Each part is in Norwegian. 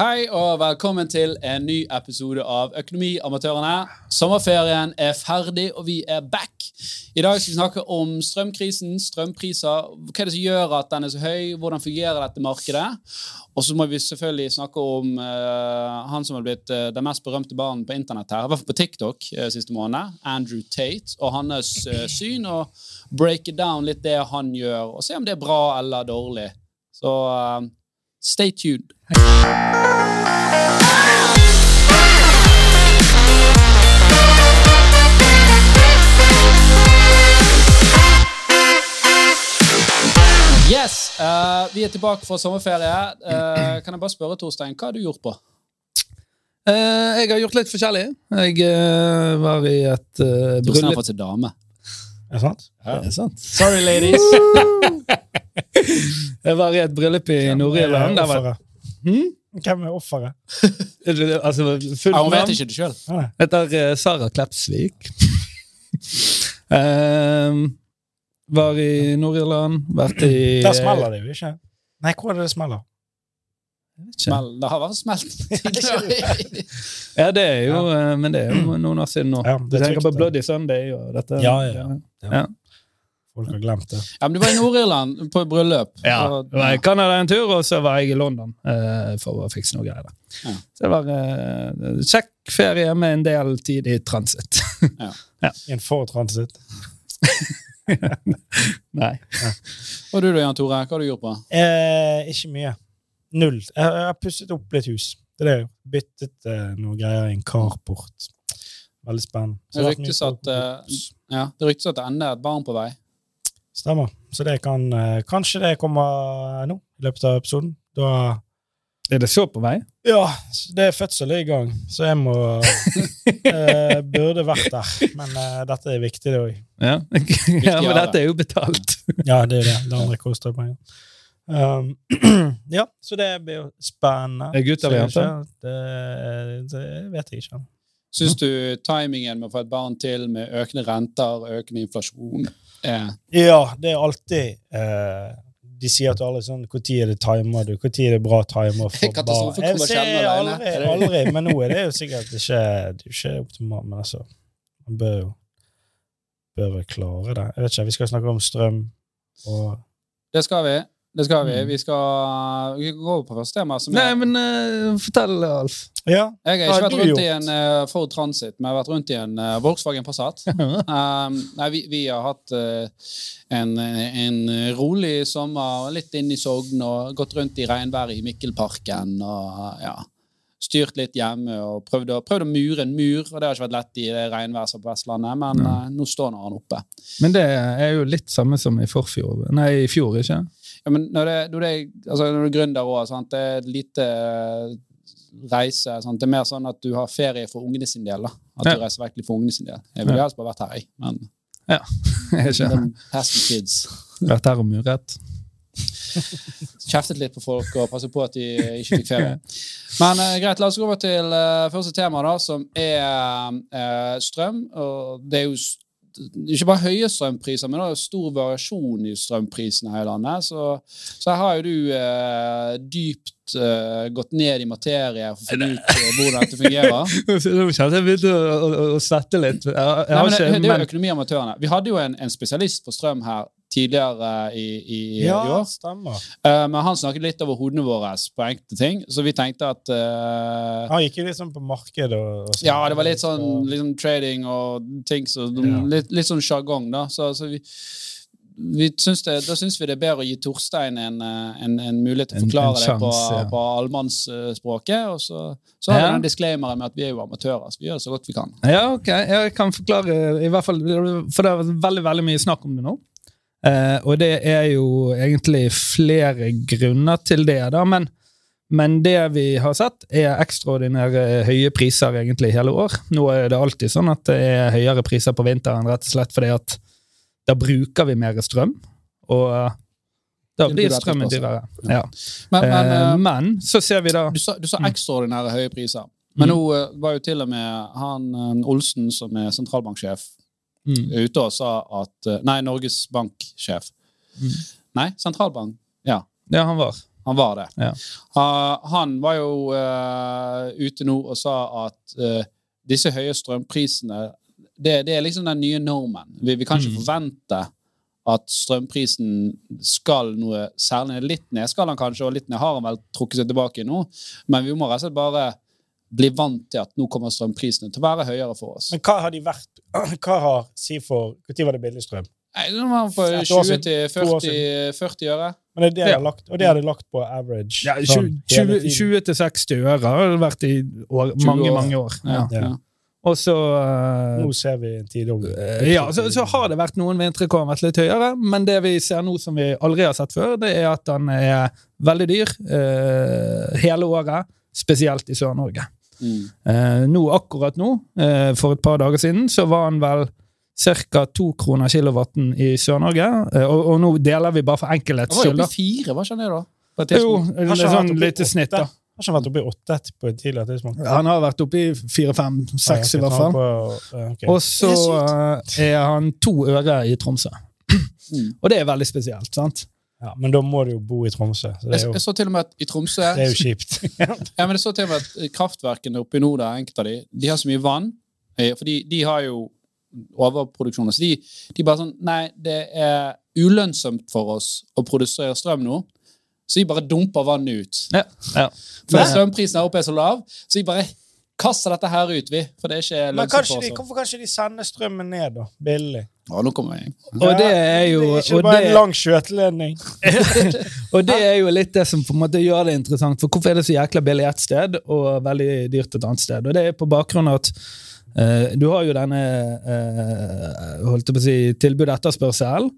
Hei og velkommen til en ny episode av Økonomiamatørene. Sommerferien er ferdig, og vi er back. I dag skal vi snakke om strømkrisen, strømpriser, hva er det som gjør at den er så høy, hvordan fungerer dette markedet? Og så må vi selvfølgelig snakke om uh, han som har blitt uh, den mest berømte barnen på internett her, i hvert fall på TikTok uh, siste måned, Andrew Tate, og hans syn, og breake down litt det han gjør, og se om det er bra eller dårlig. Så stay tuned. Yes, uh, Vi er tilbake fra sommerferie. Uh, kan jeg bare spørre, Torstein, hva har du gjort på? Uh, jeg har gjort litt forskjellig. Jeg var i et uh, Torstein har fått seg dame. Er det sant? Ja. Det er sant. Sorry, ladies. Jeg var i et bryllup i Nord-Irland. Hmm? Hvem er offeret? altså, ja, hun vet ikke det sjøl. Heter Sara Klepsvik. uh, Var i Nord-Irland, vært i Der smeller det jo ikke. Nei, hvor er det det smeller? Smell. Det har vært smelt. ja, det er jo ja. Eh, men det er jo noen år siden nå. Ja, du tenker på Bloody Sunday og dette? Ja, ja, ja. Folk har glemt det. Ja, Men du var i Nord-Irland på bryllup. Ja. Jeg var i Canada en tur, og så var jeg i London uh, for å fikse noe greier. Ja. Så det var uh, kjekk ferie med en del tid i transit. ja. ja. En for transit. Nei. Ja. Og du da, Jan Tore? Hva har du gjort på? Eh, ikke mye. Null. Jeg, har pusset opp litt hus. Det er det. Byttet eh, noe greier i en carport. Veldig spennende. Det ryktes at, uh, ja, det ryktes at det enda er et barn på vei. Stemmer. Så det kan uh, Kanskje det kommer nå, i løpet av episoden. Da er det så på vei? Ja, det er fødsel i gang, så jeg må eh, Burde vært der. Men eh, dette er viktig, det òg. Ja. ja, men dette er jo betalt. ja, det er det. Det andre koster penger. Um, ja, så det blir jo spennende. Er gutt eller jenter? Det, det vet jeg ikke. Syns du timingen med å få et barn til med økende renter, økende inflasjon er Ja, det er alltid eh, de sier til alle sånn Når er det timer du? Når er det bra timer for barn? Jeg ser aldri, aldri, men nå er det jo sikkert ikke, det er ikke optimalt. Men altså, man bør jo bør klare det. Jeg vet ikke, Vi skal snakke om strøm og Det skal vi. Det skal vi. Mm. Vi skal vi gå over på første tema. Nei, men uh, fortell, Alf. Ja. Jeg har ikke vært rundt gjort? i en uh, Ford Transit, men jeg har vært rundt i en uh, Volkswagen Passat. um, nei, vi, vi, har hatt uh, en, en, rolig sommer, litt inn i Sogn, og gått rundt i regnværet i Mikkelparken. og ja, Styrt litt hjemme og prøvd å, prøvd å mure en mur. og Det har ikke vært lett i det regnværet på Vestlandet, men nå står nå han oppe. Men det er jo litt samme som i forfjor. Nei, i fjor, ikke? Ja, men når, det, når, det, altså når du er gründer òg, det er et lite eh, reise. Sant? Det er mer sånn at du har ferie for ungene sin del. Da. At ja. du reiser virkelig for ungene sin del. Jeg ville helst bare vært her, jeg. Men ja, jeg skjønner. Vært her og muret. Kjeftet litt på folk og passet på at de ikke fikk ferie. Men uh, greit, la oss gå over til uh, første tema, da, som er uh, strøm. Og det er jo ikke bare høye strømpriser, men stor variasjon i strømprisene her i landet. Så, så her har jo du eh, dypt eh, gått ned i materie for å finne ut eh, hvordan dette fungerer. Nå kjente jeg begynte å, å, å svette litt. Jeg, jeg Nei, men det, det, er jo økonomiamatørene. Vi hadde jo en, en spesialist på strøm her tidligere i, i, ja, i år. Stemmer. Uh, men han snakket litt over hodene våre på enkelte ting, så vi tenkte at uh, Han gikk jo liksom på markedet og, og sånn. Ja, det var litt sånn liksom trading og ting, så ja. litt, litt, sånn sjargong, da. Så, så vi, vi syns det, da syns vi det er bedre å gi Torstein en, eh, en, en mulighet til å forklare en, chance, det på, ja. på allmannsspråket. Og så, så har ja. vi den disclaimeren med at vi er jo amatører, så vi gjør det så godt vi kan. Ja, ok. Jeg kan forklare, i hvert fall, for det er veldig, veldig mye snakk om det nå. Uh, og det er jo egentlig flere grunner til det, da, men, men, det vi har sett, er ekstraordinære høye priser egentlig hele år. Nå er det alltid sånn at det er høyere priser på vinteren rett og slett fordi at da bruker vi mer strøm, og da blir strømmen dyrere. Ja. Men, men, uh, men, så ser vi da Du sa, du sa ekstraordinære høye priser. Men mm. nå var jo til og med han Olsen, som er sentralbanksjef, mm. ute og sa at eh, Nei, Norges Bank-sjef. Mm. Nei, sentralbank. Ja. Ja, han var. Han var det. Ja. Uh, han var jo uh, ute nå og sa at uh, disse høye strømprisene det, det er liksom den nye normen. Vi, vi kan ikke Mm. forvente at strømprisen skal noe særlig ned. Litt ned skal han kanskje, og litt ned har han vel trukket seg tilbake nå. Men vi må rett og slett bare bli vant til at nå kommer strømprisene til å være høyere for oss. Men hva har de vært Hva har Sifor Når var det billig strøm? Nei, nå var på 20 siden. til To år 40, 40 øre. Men det er det jeg har lagt, og det har de lagt på average. Ja, sånn, hele 20 tiden. 20-60 øre har det vært i år, mange, år. mange år. Ja. Ja. Ja. Og så uh, Nå ser vi en tidobling. Uh, Ja, så, så har det vært noen vintre hvor den har vært litt høyere, men det vi ser nå som vi aldri har sett før, det er at den er veldig dyr uh, hele året, spesielt i Sør-Norge. Mm. Eh, nå, akkurat nå, eh, for et par dager siden, så var han vel ca. to kroner kilowatten i Sør-Norge. Eh, og, og nå deler vi bare for Han enkelhets var jo oppe i fire, var ikke han det, da? Et Jo, det Har er han sånn lite snitt, da. Har ikke vært oppe i åtte på et tidligere tidspunkt? Han har vært oppe i fire, fem, seks i hvert fall. Og så er han to øre i Tromsø. Mm. Og det er veldig spesielt, sant? Ja, men da må du jo bo i Tromsø. Så det er jo, jeg så til og med at i Tromsø det er jo kjipt. Ja, men jeg så til og med at kraftverkene oppe i nord, der, enkelte av de, de har så mye vann. eh, For de, de har jo overproduksjoner. Så de, de bare sånn Nei, det er ulønnsomt for oss å produsere strøm nå. Så de bare dumper vannet ut. Ja. ja. For Men- strømprisen her oppe er så lav, så de bare kaster dette her ut, vi. For det er ikke Men lønnsomt kanskje for de, oss. hvorfor kan ikke de sende strømmen ned, da? Billig. Å, nå kommer jeg. Og det er jo Det er ikke og bare det, en lang skjøteledning. og det er jo litt det som på en måte gjør det interessant. For hvorfor er det så jækla billig ett sted og veldig dyrt et annet sted? Og det er på bakgrunn av at uh, du har jo denne uh, holdt jeg på å si, tilbud-etterspørsel.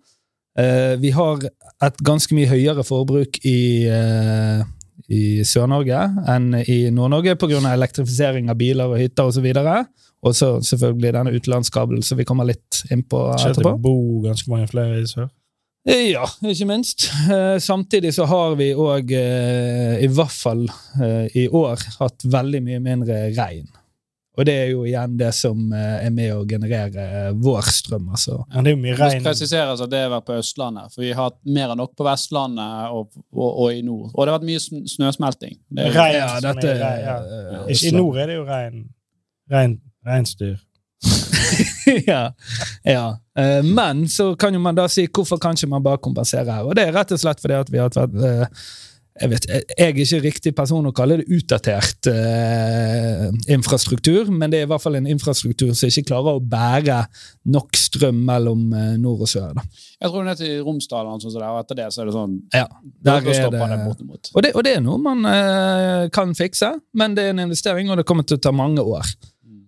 Uh, vi har et ganske mye høyere forbruk i, uh, i Sør-Norge enn i Nord-Norge pga. elektrifisering av biler og hytter osv. Og så selvfølgelig denne utenlandskabelen som vi kommer litt inn på etterpå. det bor ganske mange flere i sør. Ja, ikke minst. Eh, Samtidig så har vi òg, i hvert fall eh, i år, hatt veldig mye mindre regn. Og det er jo igjen det som eh, er med å generere eh, vår strøm, altså. Men det er jo mye regn. presiseres at det har vært på Østlandet, for vi har hatt mer enn nok på Vestlandet og, og, og i nord. Og det har vært mye snøsmelting. Det er, Regn Ja, dette er regn, ja. eh, I nord er det jo regn. regn reinsdyr. ja. ja. Eh, Men så kan jo man da si hvorfor kan ikke man bare kompensere her? Og det er rett og slett fordi at vi har vært eh, jeg, vet, jeg jeg er ikke riktig person å kalle det utdatert eh, infrastruktur, men det er i hvert fall en infrastruktur som ikke klarer å bære nok strøm mellom eh, nord og sør. Da. jeg tror ned til Romsdal, og sånn det er, og etter det så er det sånn Ja, der er det, det og, det, og det er noe man eh, kan fikse, men det er en investering, og det kommer til å ta mange år.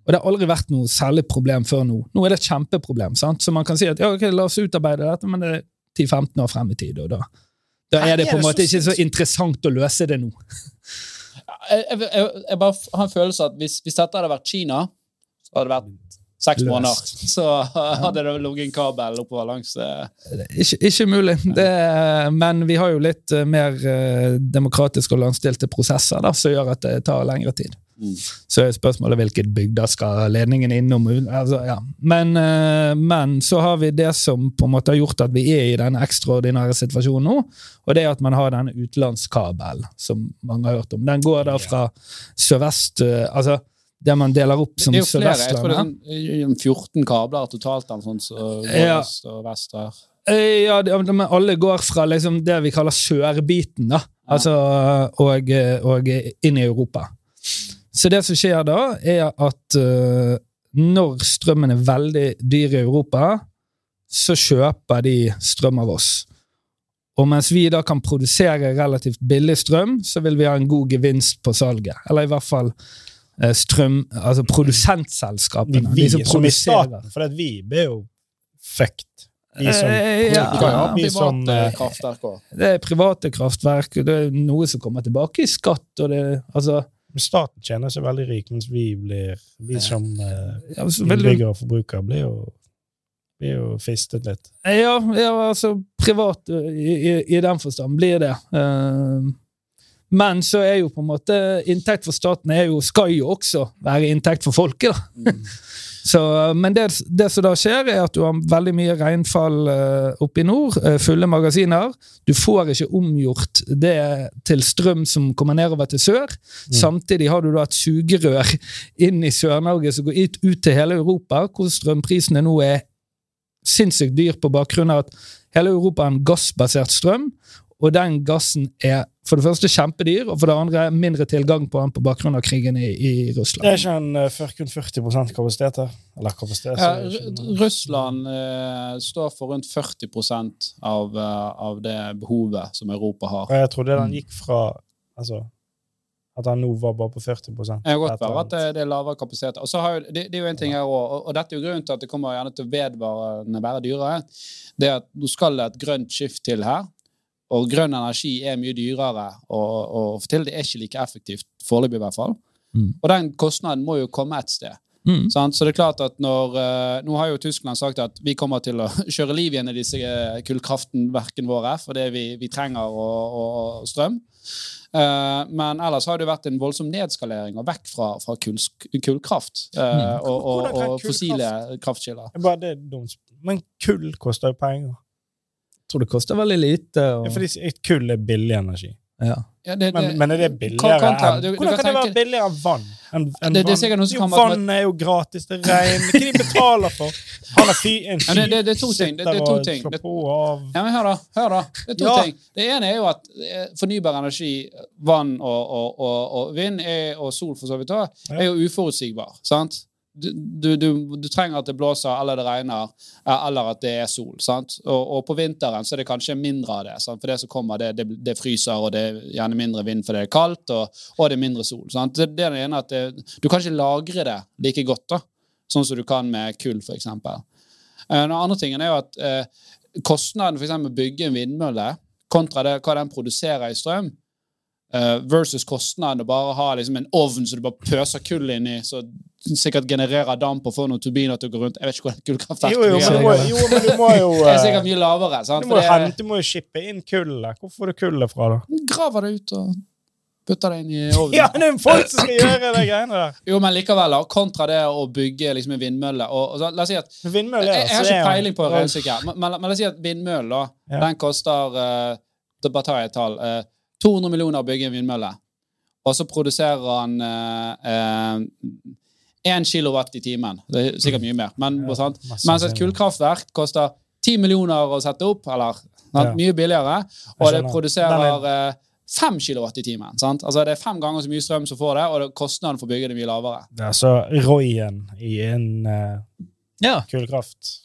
Og det har aldri vært noe særlig problem før nå. Nå er det et kjempeproblem. sant? Så man kan si at ja, ok, la oss utarbeide dette, men det er 10-15 år frem i tid. og da, da er det på en måte ikke så interessant å løse det nå. Jeg, jeg, jeg, bare har en følelse av at hvis, hvis dette hadde vært Kina, så hadde det vært seks Løst. måneder. Så hadde det ligget en kabel oppover langs eh, Ikke, ikke mulig. Det, er- men vi har jo litt eh, mer eh, demokratiske og landstilte prosesser da, som gjør at det tar lengre tid. Mm. Så er spørsmålet hvilket bygder skal ledningen innom. Altså, ja. men, eh, men så har vi det som på en måte har gjort at vi er i denne ekstraordinære situasjonen nå, og det er at man har denne utenlandskabelen, som mange har hørt om. Den går da fra sørvest eh, Altså det man deler opp som Det er jo flere. Jeg tror det er sånn, eh, 14 kabler totalt sånn, så Ja. øst og vest her. Ja, men alle går fra liksom det vi kaller sørbiten, da. Altså, og, og inn i Europa. Så det som skjer da, er at uh, når strømmen er veldig dyr i Europa, så kjøper de strøm av oss. Og mens vi da kan produsere relativt billig strøm, så vil vi ha en god gevinst på salget. Eller i hvert fall eh, strøm, altså produsentselskapene. vi de som som i produserer. staten, for at vi blir jo fucked. Vi som, Eh, ja. Private eh, kraftverk òg. Det er private kraftverk, og det er noe som kommer tilbake i skatt. og det, altså, Staten tjener seg veldig rik, mens vi blir Vi som eh, innbyggere og forbrukere blir jo, blir jo fistet litt. ja, ja, altså privat i, i, i den forstand blir det. Uh, men så er jo på en måte inntekt for staten er jo, skal jo også være inntekt for folket. da. Så, men det, det som da skjer, er at du har veldig mye regnfall eh, oppe i nord. eh, fulle magasiner. Du får ikke omgjort det til strøm som kommer nedover til sør. Samtidig har du da et sugerør inn i Sør-Norge som går ut, ut til hele Europa, hvor strømprisene nå er sinnssykt dyr på bakgrunn av at hele Europa er en gassbasert strøm, og den gassen er for det første kjempedyr, og for det andre mindre tilgang på den på bakgrunn av krigen i, i Det er ikke en for kun 40 kapasitet her? Eller kapasitet? Ja, er ikke Russland uh, står for rundt 40% av, uh, av det behovet som Europa har. Jeg trodde den gikk fra Altså at han nå var bare på 40 Det kan godt være at det, det er lavere kapasitet. Og så har jo, det, det er jo en ting her også, og, og dette er jo grunnen til at det kommer gjerne til å vedvarende være dyrere. Det er at nå skal det et grønt skift til her, og grønn energi er mye dyrere og få til. Det er ikke like effektivt, foreløpig i hvert fall. Mm. Og den kostnaden må jo komme et sted. Mm. Sant? Så det er klart at når, eh, Nå har jo Tyskland sagt at vi kommer til å kjøre liv igjen i disse eh, kullkraftverkene våre, fordi vi, vi trenger og, og strøm. Uh, men ellers har det vært en voldsom nedskalering og vekk fra, fra kull, kullkraft uh, Mm. og, og, og fossile kraftkilder. Er bare det er dumt. Men kull koster jo penger. Tror det koster veldig lite. Og, Ja, fordi kull er billig energi. ja. Ja, det, Men, det- men er det billigere kontra- enn du- du Hvordan kan kan det være billigere vann? En, en Det- det er vann? som Jo, Vann er jo gratis, det regner regn. Hva de betaler for? Han er fi, en Ja, det- det- det er to ting. Det- det er to ting. Ja, men hør da, hør da. Det er to Ja. ting. Det ene er jo at eh, fornybar energi, vann og, og, og, og vind er, og sol for så vidt òg, er jo uforutsigbar. sant? Du, du, du, trenger at det blåser eller det regner, eh, eller at det er sol. sant? Og, og på vinteren så er det kanskje mindre av det. sant? For det som kommer, det, det, det fryser, og det er gjerne mindre vind fordi det er kaldt, og, og det er mindre sol. sant? Det, det er det ene at Du kan ikke lagre det like godt, da, sånn som du kan med kull, eksempel. Eh, Den andre tingen er jo at eh, kostnaden for å bygge en vindmølle kontra det, hva den produserer i strøm, versus kostnaden å bare ha liksom, en ovn som du bare pøser kull inn i, så sikkert genererer damp og får noen turbiner til å gå rundt. Jeg vet ikke hvordan kullkraftverk Jo, jo, men du må, jo, men du må jo Det er eh, sikkert mye lavere. sant? Du må det du må jo shippe inn kullet. Hvor får du kullet fra, da? Graver det ut og putter det inn i ovnen. Ja, det er folk som skal gjøre de greiene der. Jo, men likevel, da, kontra det å bygge liksom, en vindmølle og, og så, La oss si at Vindmølle Jeg, jeg har er ikke peiling på regnestykke, men, men, men la oss si at vindmøllen da, Ja. den koster uh, da bare tar jeg et tall, eh, 200 millioner å bygge en vindmølle. Og så produserer han én kilowatt i timen. Det er sikkert mye mer. Men, Ja, sant? Mens et kullkraftverk koster 10 millioner å sette opp, eller? Ja. mye billigere, og det produserer eh, 5 kilowatt i timen. Sant? Altså Det er fem ganger så mye strøm som får det, og kostnaden for å bygge det er mye lavere. Det er altså Royen i en uh, Ja, kullkraft.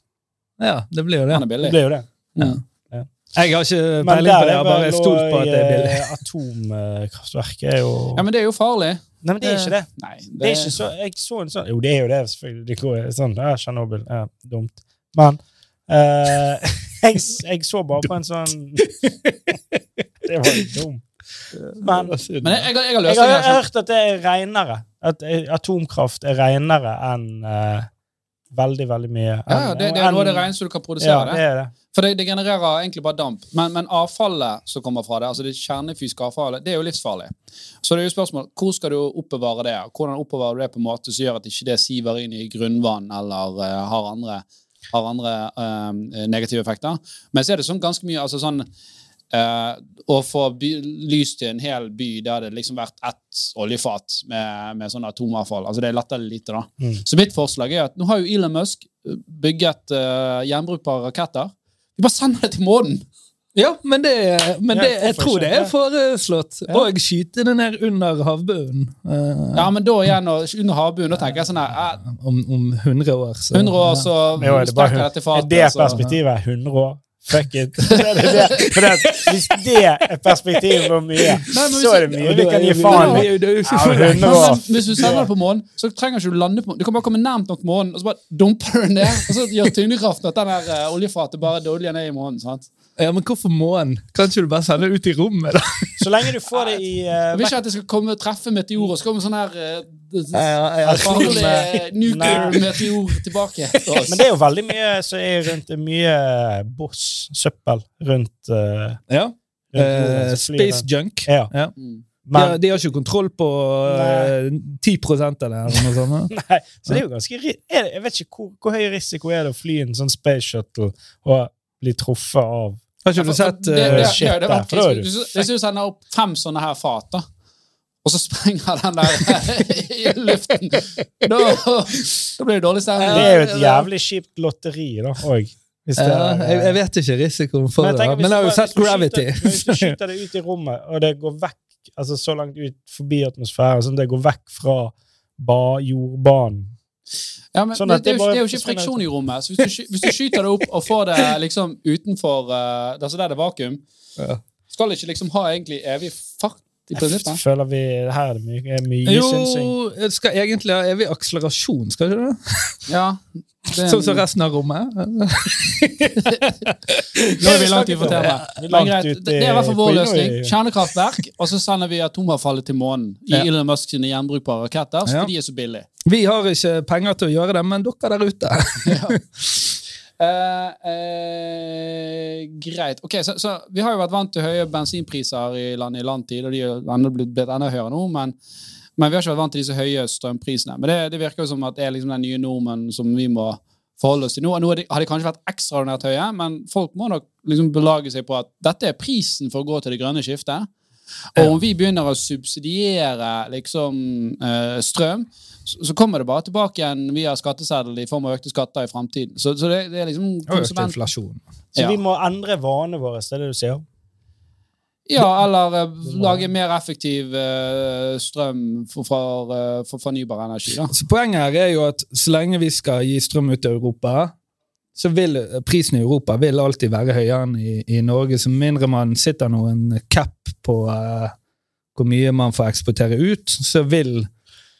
ja, det blir jo det. er Det blir jo det. Mm. Jeg har ikke Men peiling på det, jeg har bare stolt på at det er billig. eh, Atomkraftverket er jo Ja, men det er jo farlig. Nei, men det er ikke det. Nei, det, Det er ikke så, jeg så en sånn Jo, det er jo det, selvfølgelig. Det er sånn, ja, Tsjernobyl er dumt. Men uh, jeg, jeg så bare på en sånn Det var jo dumt. Men Men jeg, jeg, jeg har jeg har sånn. hørt at det er renere. At eh, atomkraft er renere enn eh, veldig, veldig mye. Ja, det, det er noe av det reneste du kan produsere. Ja, det. det er det. For det, det genererer egentlig bare damp. Men, men avfallet som kommer fra det, altså det kjernefysiske avfallet, det er jo livsfarlig. Så det er jo spørsmål, hvor skal du oppbevare det? Hvordan oppbevarer du det på en måte som gjør at ikke det siver inn i grunnvann eller uh, har andre, har andre uh, negative effekter? Men så er det sånn ganske mye altså sånn eh, Å få lys til en hel by der det liksom vært ett oljefat med, med sånn atomavfall. Altså Det er latterlig lite, da. Mm. Så mitt forslag er at nå har jo Elon Musk bygget uh, gjenbrukbare raketter. Vi bare sender det til månen! Ja, men, det, men det, jeg tror det er foreslått. Ja. Og skyte det ned under havbunnen. Uh, Ja, men da igjen og under havbunnen, da tenker jeg sånn her uh, om, om 100 år. Så, 100 år, så Jo, er det bare Er fatet. det perspektivet 100 år? Fuck it. Det det. For det, hvis det er perspektivet på mye, men så er det mye vi kan gi faen i. i. Ja, men Men, 100 år. men hvis du sender det på månen, så trenger ikke du lande på månen. Du kan bare komme nærmt nok månen, og så bare dumper du den ned. Og så gjør tyngdekraften at den der eh, oljefatet bare dårligere ned i månen. sant? Ja, men hvorfor månen? Kan ikke du bare sende det ut i rommet, da? Så lenge du får det i uh, Jeg vil ikke at det skal komme og treffe meteorer, så kommer sånn her eh, ja, farlig Nei. nuclear meteor tilbake. Men det er jo veldig mye som er rundt det mye boss, søppel, rundt, uh, ja. rundt Eh, flyr space junk. Ja. Ja. Men, De, har- de har ikke kontroll på uh, 10 av eller noe sånt. Nei, så det er jo ganske er det, Jeg vet ikke hvor, hvor høy risiko er det å fly en sånn space shuttle og bli truffet av Har ikke du sett det, det, eh, det, shit det, det, der, er hvis du sender opp fem sånne her fat, da, og så sprenger den der i luften, da, da blir det dårlig stemning. Det er jo et jævlig kjipt lotteri, da, òg. Hvis det ja, jeg, jeg vet ikke risikoen for Men det, tenker, men jeg har jo sett Gravity. Hvis du skyter det ut i rommet, og det går vekk altså så langt ut forbi atmosfæren, sånn at det går vekk fra ba, jordbanen Ja, men Sånn det, det, er jo, det er jo ikke friksjon i rommet. Så hvis du, hvis du skyter det opp og får det liksom utenfor uh, Altså der det er vakuum, Ja. skal det ikke liksom ha egentlig evig fart i Jeg føler vi Her er det mye, mye jo, synsing. Jo, skal egentlig ha evig akselerasjon, skal ikke det? Ja. Sånn som resten av rommet. Nå er vi langt ut temaet. Vi er det er i hvert fall vår løsning. Kjernekraftverk, og så sender vi atomavfallet til månen i Ja. Elon Musk sine gjenbrukbare raketter, så Ja. de er så billige. Vi har ikke penger til å gjøre det, men dere der ute Eh, eh, greit. Ok, så, så Vi har jo vært vant til høye bensinpriser i landet i lang tid, og de er blitt, blitt enda høyere nå. Men, men vi har ikke vært vant til disse høye strømprisene. Men det, det virker jo som at det er liksom den nye normen som vi må forholde oss til nå. Nå de- har de kanskje vært ekstraordinært høye, men folk må nok liksom belage seg på at dette er prisen for å gå til det grønne skiftet. Og om vi begynner å subsidiere liksom, eh, strøm, så, så kommer det bare tilbake igjen via skatteseddel i form av økte skatter i framtiden. Så, så det, det er liksom økt inflasjon. Så Ja. vi må endre vanene våre, det er det du sier? Ja, eller uh, lage mer effektiv uh, strøm for, for, uh, for fornybar energi. Da. Så Poenget her er jo at så lenge vi skal gi strøm ut til Europa, så vil eh, prisen i Europa vil alltid være høyere enn i, i Norge, så mindre man sitter noen cap på uh, hvor mye man får eksportere ut, så vil,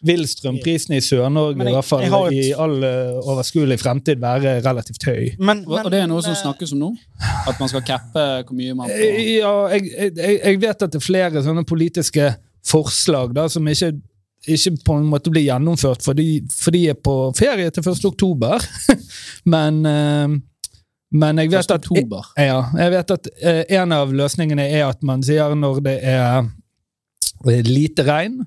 vil strømprisen i Sør-Norge i hvert fall jeg et- i all eh, overskuelig fremtid være relativt høy. Men, Og og det er noe som snakkes om nå? At man skal cappe hvor mye man får? Ja, jeg, jeg, jeg vet at det er flere sånne politiske forslag da, som ikke, ikke på en måte blir gjennomført fordi, fordi jeg er på ferie til 1. oktober. men, eh, men jeg vet 1. at oktober. ja, jeg vet at eh, en av løsningene er at man sier når det er eh, lite regn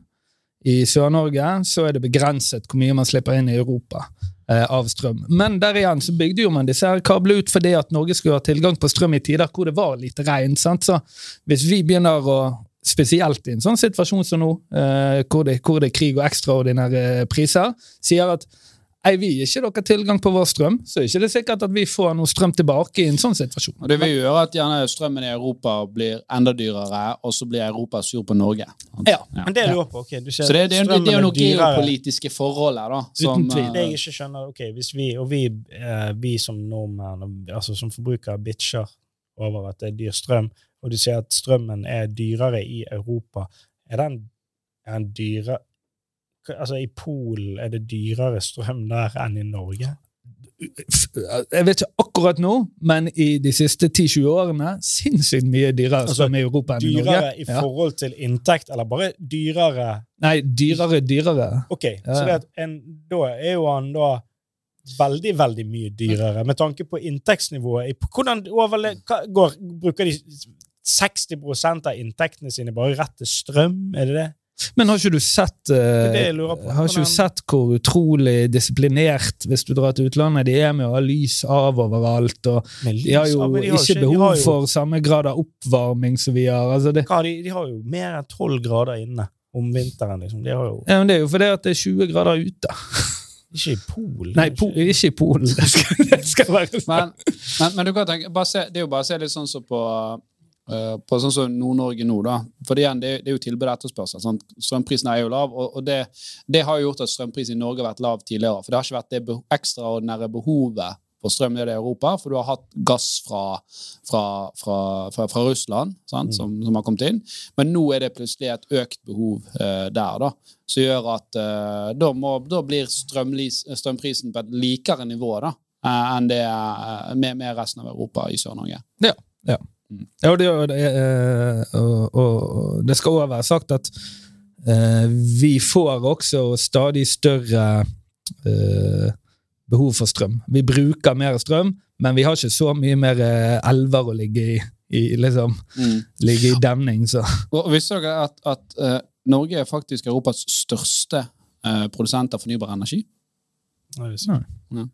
i Sør-Norge, så er det begrenset hvor mye man slipper inn i Europa av strøm. Men der igjen så bygde jo man disse her kablene ut fordi at Norge skulle ha tilgang på strøm i tider hvor det var lite regn. sant? Så hvis vi begynner å Spesielt i en sånn situasjon som nå, eh, hvor, det, hvor det er krig og ekstraordinære priser, sier at Ei, vi gir ikke dere tilgang på vår strøm, så er ikke det sikkert at vi får noe strøm tilbake i en sånn situasjon. Og det vil gjøre at gjerne strømmen i Europa blir enda dyrere, og så blir Europa sur på Norge. Ja. men det er lurer på, ok, du ser Så det, det, jo- det er jo noe dyrere. geopolitiske forhold her, da. Som, Uten tvil. eh, Det jeg ikke skjønner, ok, hvis vi, og vi, eh, vi som nordmenn, altså som forbrukere, bitcher over at det er dyr strøm, og du sier at strømmen er dyrere i Europa, er den, er den dyre, altså i Polen er det dyrere strøm der enn i Norge? Jeg vet ikke akkurat nå, men i de siste 10-20 årene sinnssykt mye dyrere Altså, strøm i Europa enn i Norge. Dyrere i forhold til inntekt, eller bare dyrere? Nei, dyrere, dyrere. Ok, Ja. så en, da er jo han da veldig, veldig mye dyrere, med tanke på inntektsnivået. Hvordan overle går, bruker de 60 av inntektene sine bare rett til strøm? Er det det? Men har ikke du sett Det eh, det på. Har ikke du sett hvor utrolig disiplinert hvis du drar til utlandet de er med å ha lys av overalt? og lys De har jo ja, de har ikke behov jo- for samme grad av oppvarming som vi har. altså det, Hva de, de har jo mer enn 12 grader inne om vinteren. liksom. De har jo ja, men det er jo fordi at det er 20 grader ute. Ikke i Polen. Nei, po ikke i Polen. Det skal, det skal være Men, men, men du kan tenke, bare se, det er jo bare å se litt sånn som på, eh, på sånn som Nord-Norge nå, da. For igjen, det, er- det jo tilbud og etterspørsel. Sant? Strømprisen er jo lav, og, det, det har jo gjort at strømprisen i Norge har vært lav tidligere. For det har ikke vært det ekstraordinære behovet for strøm i Europa, for du har hatt gass fra, fra, fra, fra, Russland sant? Som, som har kommet inn. Men nå er det plutselig et økt behov eh, der, da. Som gjør at eh, da, må, da blir strømprisen på et likere nivå da, eh, enn det er med, med resten av Europa i Sør-Norge. Ja, og det, og det, eh, og, og, og det skal også være sagt at eh, vi får også stadig større eh, behov for strøm. Vi bruker mer strøm, men vi har ikke så mye mer elver å ligge i i liksom Mm. ligge i demning, så Og visste dere at, at Norge er faktisk Europas største produsent av fornybar energi? Nei, det er Ja.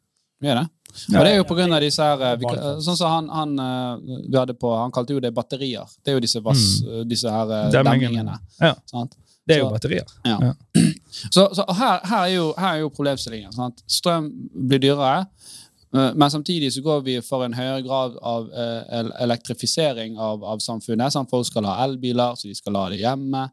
Vi er det. Ja, og det er jo på grunn av disse her eh, Sånn som han, han eh, vi hadde på Han kalte jo det batterier. Det er jo disse, vass, disse her eh, Demmingene. Ja. Sant? det er jo batterier. Ja. Så, så her, her, er jo, her er jo problemstillingen. Sant? Strøm blir dyrere, eh, men samtidig så går vi for en høyere grad av eh, elektrifisering av, av samfunnet. Sant? Folk skal ha elbiler, så de skal la det hjemme.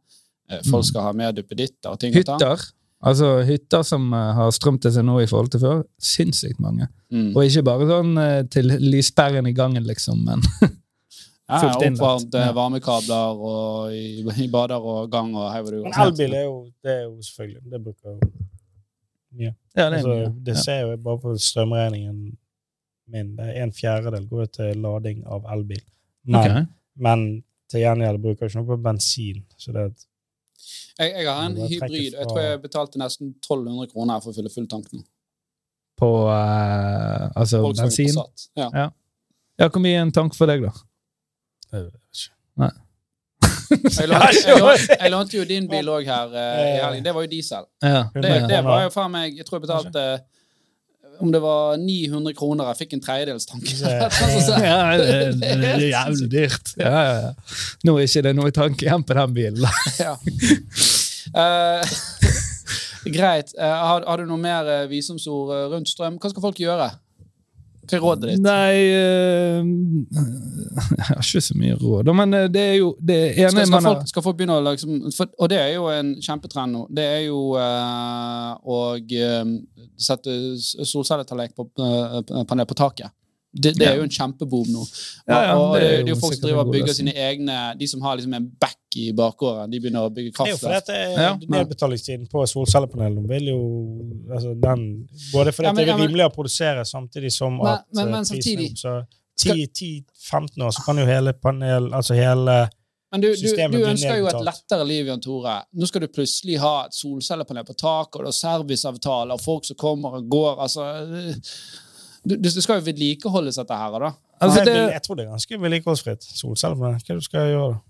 Eh, Folk Mm. skal ha mer duppeditter og ting. og. Hytter. Altså hytter som eh, har strøm til seg nå i forhold til før. Sinnssykt mange. Mm. Og ikke bare sånn eh, til lyspæren i gangen, liksom, men Ja, fullt innlagt. Oppvarmt Ja. varmekabler og i, i bader og gang og hei hvor du Men elbil er jo, det er jo selvfølgelig Det bruker jo mye. ja, det er Altså, det ser jo jeg bare på strømregningen min. Det er en fjerdedel går jo til lading av elbil. Men, okay. men til gjengjeld bruker jeg ikke noe på bensin. Så det er et, Jeg, jeg har en hybrid. Jeg tror jeg betalte nesten 1200 kroner for å fylle full tanken. På uh, altså Volkswagen bensin. Passat. Ja. Ja, Hvor mye er en tank for deg, da? jeg vet ikke. Jeg, lånte, jeg, lånte, jeg lånte jo din bil òg her eh, i helgen. Det var jo diesel. Ja. Det, det var jo faen meg Jeg tror jeg betalte eh, om det var 900 kroner. Jeg fikk en tredjedelstank. Det- Ja, det, det, er jævlig dyrt. Ja, ja. Nå er ikke det noe tanke igjen på den bilen. Eh, greit. Uh, har, har du noe mer uh, eh, rundt strøm? Hva skal folk gjøre? Hva er rådet ditt? Nei eh, Jeg har ikke så mye råd, men eh, det er jo det ene Skal, skal, man folk, skal folk begynne å liksom for, Og det er jo en kjempetrend nå. Det er jo eh, å eh, sette solcelletallerken på, uh, på taket. Det, det er jo en kjempeboom nå. Og, Ja, ja, og det det, er det er jo folk som driver og bygger sine egne De som har liksom en back i bakgården, de begynner å bygge Det er jo fordi kraftverk. Ja. nedbetalingstiden på solcellepanelene vil jo altså den, Både fordi men- det er rimelig å produsere samtidig som Men- at men- eh, men prisen er samtidig- opp. 10-15 år så kan jo hele panel, altså hele Men du, du, du ønsker jo et lettere liv, Jan Tore. Nå skal du plutselig ha et solcellepanel på taket, og det er serviceavtaler, og folk som kommer og går. altså... du, Det skal jo vedlikeholdes, dette her, da. Altså, det, jeg tror det er ganske vedlikeholdsfritt. Solcellepanel. Hva du skal gjøre da?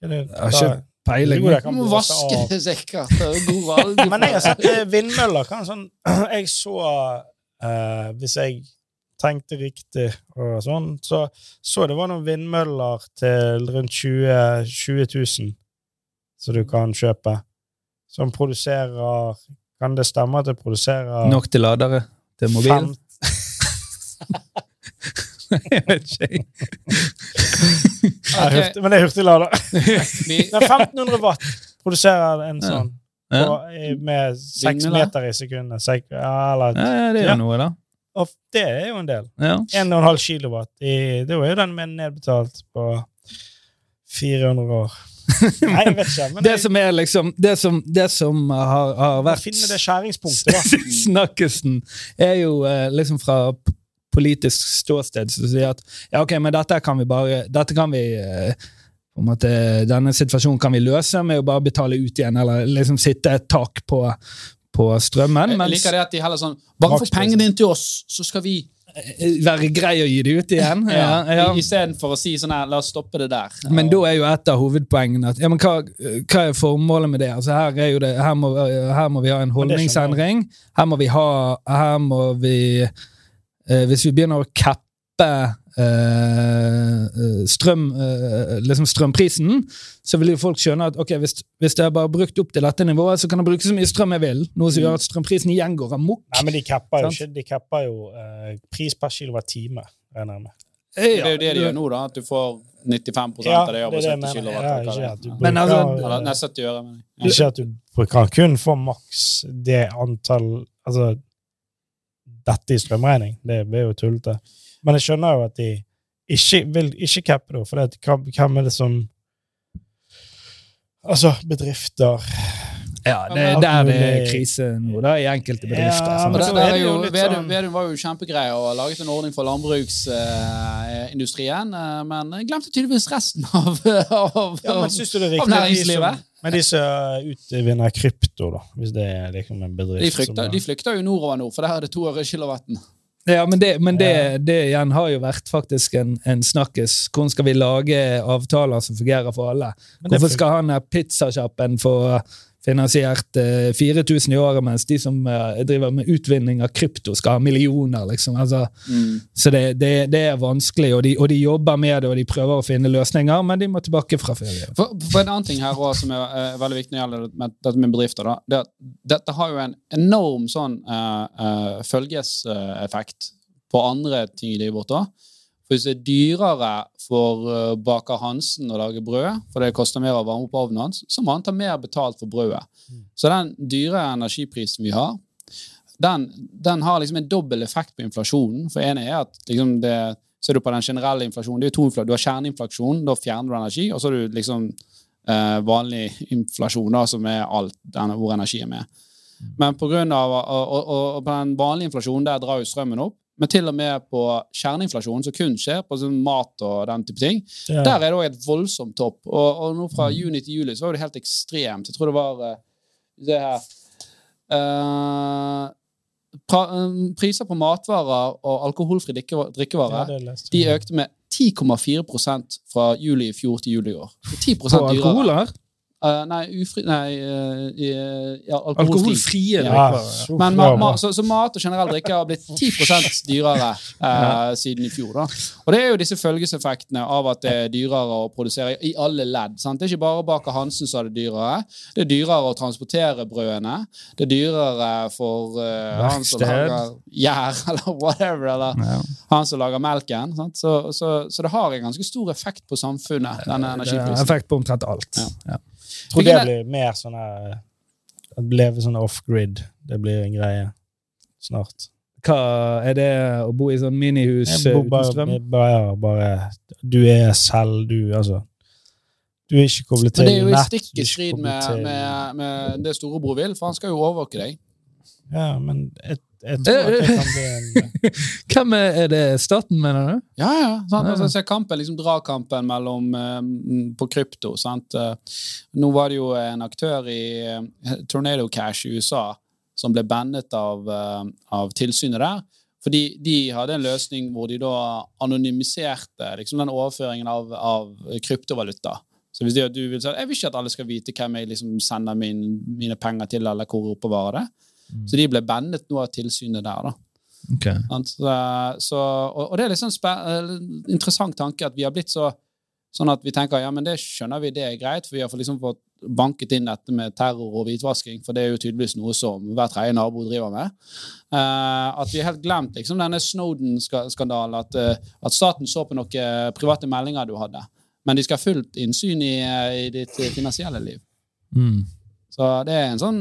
Hva er det, Jeg har ikke peiling. Du må vaske det sikkert. er. Men jeg har sett eh, vindmøller. Kan sånn, jeg så uh, Hvis jeg tenkte riktig og sånn, så så det var noen vindmøller til rundt 20, 20 000 som du kan kjøpe. Som produserer Kan det stemme at det produserer Nok til ladere til mobilen? Jeg vet ikke. Ok, Men det er hurtiglader. vi, er 1500 watt produserer en sånn Ja. med seks meter i sekundet. Sek, ja, eller, Ja, ja, det er jo Ja. noe, da. og det er jo en del. Ja. 1,5 kilowatt. I, det var jo den med nedbetalt på 400 år. Nei, jeg vet ikke. Men Det jeg, som er liksom Det som, det som har, har vært finne det skjæringspunktet, da. Snakkesen er jo eh, liksom fra politisk ståsted som sier at ja, ok, men dette kan vi bare Dette kan vi eh, på en måte, Denne situasjonen kan vi løse med å bare betale ut igjen, eller liksom sitte et tak på, på strømmen. jeg Mens liker det at de heller sånn Bare få pengene inn til oss, så skal vi eh, være grei å gi det ut igjen. ja, ja. Istedenfor å si sånn her La oss stoppe det der. Men da er jo et av hovedpoengene at ja, men hva, hva er formålet med det? Altså her, er jo det her, må, her må vi ha en jeg. holdningsendring. Her må vi ha Her må vi eh, Hvis vi begynner å cappe eh, strøm, eh, liksom strømprisen, så vil jo folk skjønne at ok, hvis, hvis jeg bare har brukt opp til dette nivået, så kan jeg bruke så mye strøm jeg vil. Noe som gjør at strømprisen igjen går amok. Nei, men de capper jo ikke. De capper jo eh, pris per kilowattime, regner jeg med. det er jo det de gjør nå, da. At du får 95 Ja, av det er over det 70 mener. Ja. Men altså- bruker- Eller, nei, 70 øre. Ikke at du kan kun få maks det antall Altså dette i strømregning. Det er jo tullete. Men jeg skjønner jo at de ikke vil ikke cappe det, for det, hvem er det som Altså, bedrifter Ja, det Alt der det er krise nå, da, i enkelte bedrifter. Ja, men der, så der er er det jo, Vedum, sånn- Vedum var jo kjempegreie og laget en ordning for landbruksindustrien, men glemte tydeligvis resten av, av, Ja, men du det er av at næringslivet. Men de som utvinner krypto, da, hvis det er liksom en bedrift De som flykter, som, de flykter jo nordover nå, for det her er det to øre kilowatten. Ja, men, det, men det, det igjen har jo vært faktisk en, en snakkes. Hvordan skal vi lage avtaler som fungerer for alle? Hvorfor skal han ha pizzasjappen få finansiert eh, 4000 i året, mens de som eh, driver med utvinning av krypto, skal ha millioner? liksom. Altså, Mm. så det, det, det er vanskelig, og de, og de jobber med det, og de prøver å finne løsninger, men de må tilbake fra ferie. For, for En annen ting her også, som er eh, veldig viktig når det gjelder dette med bedrifter, da, det er dette har jo en enorm sånn eh, eh, følgeseffekt på andre ting i livet vårt. da. For Hvis det er dyrere for eh, baker Hansen å lage brød, for det koster mer å varme opp ovnen hans, så må han ta mer betalt for brødet. Så den dyre energiprisen vi har, den, den har liksom en dobbel effekt på inflasjonen. For ene er at liksom det, ser du på den generelle inflasjonen, det er to inflasjon. Du har kjerneinflasjon, da fjerner du energi, og så har du liksom eh, vanlig inflasjon, da, som er alt denne, hvor energi er med. Men på grunn av, og, og, og på den vanlige inflasjonen, der drar jo strømmen opp. Men til og med på kjerneinflasjon, som kun skjer på sånn mat og den type ting, Ja. der er det også et voldsomt topp. Og, og nå fra juni til juli så var det helt ekstremt. Jeg tror det var eh, det her uh, pra, um, Priser på matvarer og alkoholfri drikke- drikkevarer Ja, de økte med 10,4% fra juli i fjor til juli i år. 10% På dyrere. Eh, nei, ufri, nei uh, i- ja, alkoholfri. Alkoholfrie Ja. så Men ma ma så, så mat og generell drikke har blitt 10 dyrere uh, siden i fjor. da. Og det er jo disse følgeseffektene av at det er dyrere å produsere i alle ledd. sant? Det er ikke bare Baker Hansen som er det dyrere. Det er dyrere å transportere brødene. Det er dyrere for eh, han som lager gjær, eller whatever, eller Ja. han som lager melken. sant? Så, så, så det har en ganske stor effekt på samfunnet, denne Det har energiprisen. effekt på omtrent alt. Ja. Tror det blir mer sånn her Å leve sånn off-grid. Det blir en greie snart. Hva er det å bo i sånn minihus eh, uten bare, strøm? bare, bare Du er selv, du, altså. Du er ikke koblet til Men det er jo i nett, stikk i strid med, med, med det storebror vil, for han skal jo overvåke deg. Ja, men jeg, jeg tror at det kan bli en Hvem er, er det staten, mener du? Ja, ja. Sant? Altså, se kampen, liksom Dragkampen mellom, eh, på krypto. Sant? Eh, nå var det jo en aktør i eh, Tornado Cash i USA som ble bannet av, eh, av tilsynet der. Fordi de hadde en løsning hvor de da anonymiserte liksom, den overføringen av, av kryptovaluta. Så hvis det, du vil si Jeg vil ikke at alle skal vite hvem jeg liksom sender min, mine penger til, eller hvor oppbevarer det. Så de ble bannet nå av tilsynet der. da. Ok. Så, og, og det er liksom en eh, interessant tanke at vi har blitt så sånn at vi tenker ja, men det skjønner vi, det er greit, for vi har fått liksom fått banket inn dette med terror og hvitvasking, for det er jo tydeligvis noe som hver tredje nabo driver med. Eh, at vi har helt glemt liksom denne Snowden-skandalen, at, eh, at staten så på noen private meldinger du hadde, men de skal ha fullt innsyn i, eh, i ditt finansielle liv. Mm. Så det er en sånn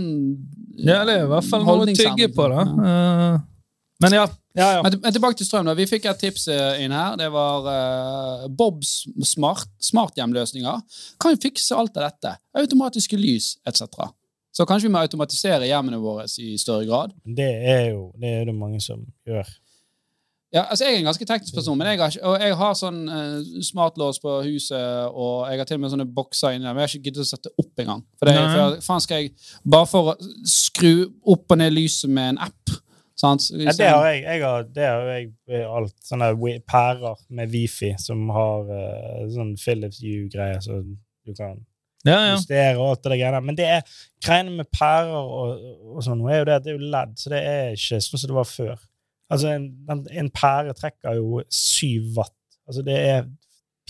Ja, det er i hvert fall noe å tygge på, da. Ja. Eh, men ja. ja, ja. Men, tilbake til strøm. da. Vi fikk et tips eh, inn her. Det var uh, Bobs smart, smarthjemløsninger. Kan jo fikse alt av dette. Automatiske lys etc. Så kanskje vi må automatisere hjemmene våre i større grad. Det er jo det, er det mange som gjør. Ja, altså Jeg er en ganske teknisk person, men jeg har, ikke, og jeg har sånn uh, smartlås på huset, og jeg har til og med sånne bokser inni der, men jeg har ikke giddet å sette opp engang. For det, for faen skal jeg Bare for å skru opp og ned lyset med en app. Sant? Ja, det har jeg. jeg har, det har jeg alt. Sånne pærer med wifi som har uh, sånn Philips Hue-greier, så du kan ja, ja. justere og alt det greiene. Men det er greiene med pærer og, og sånn, nå er jo det at det er jo LED, så det er ikke sånn som det var før. Altså, en, en pære trekker jo syv watt. Altså, det er,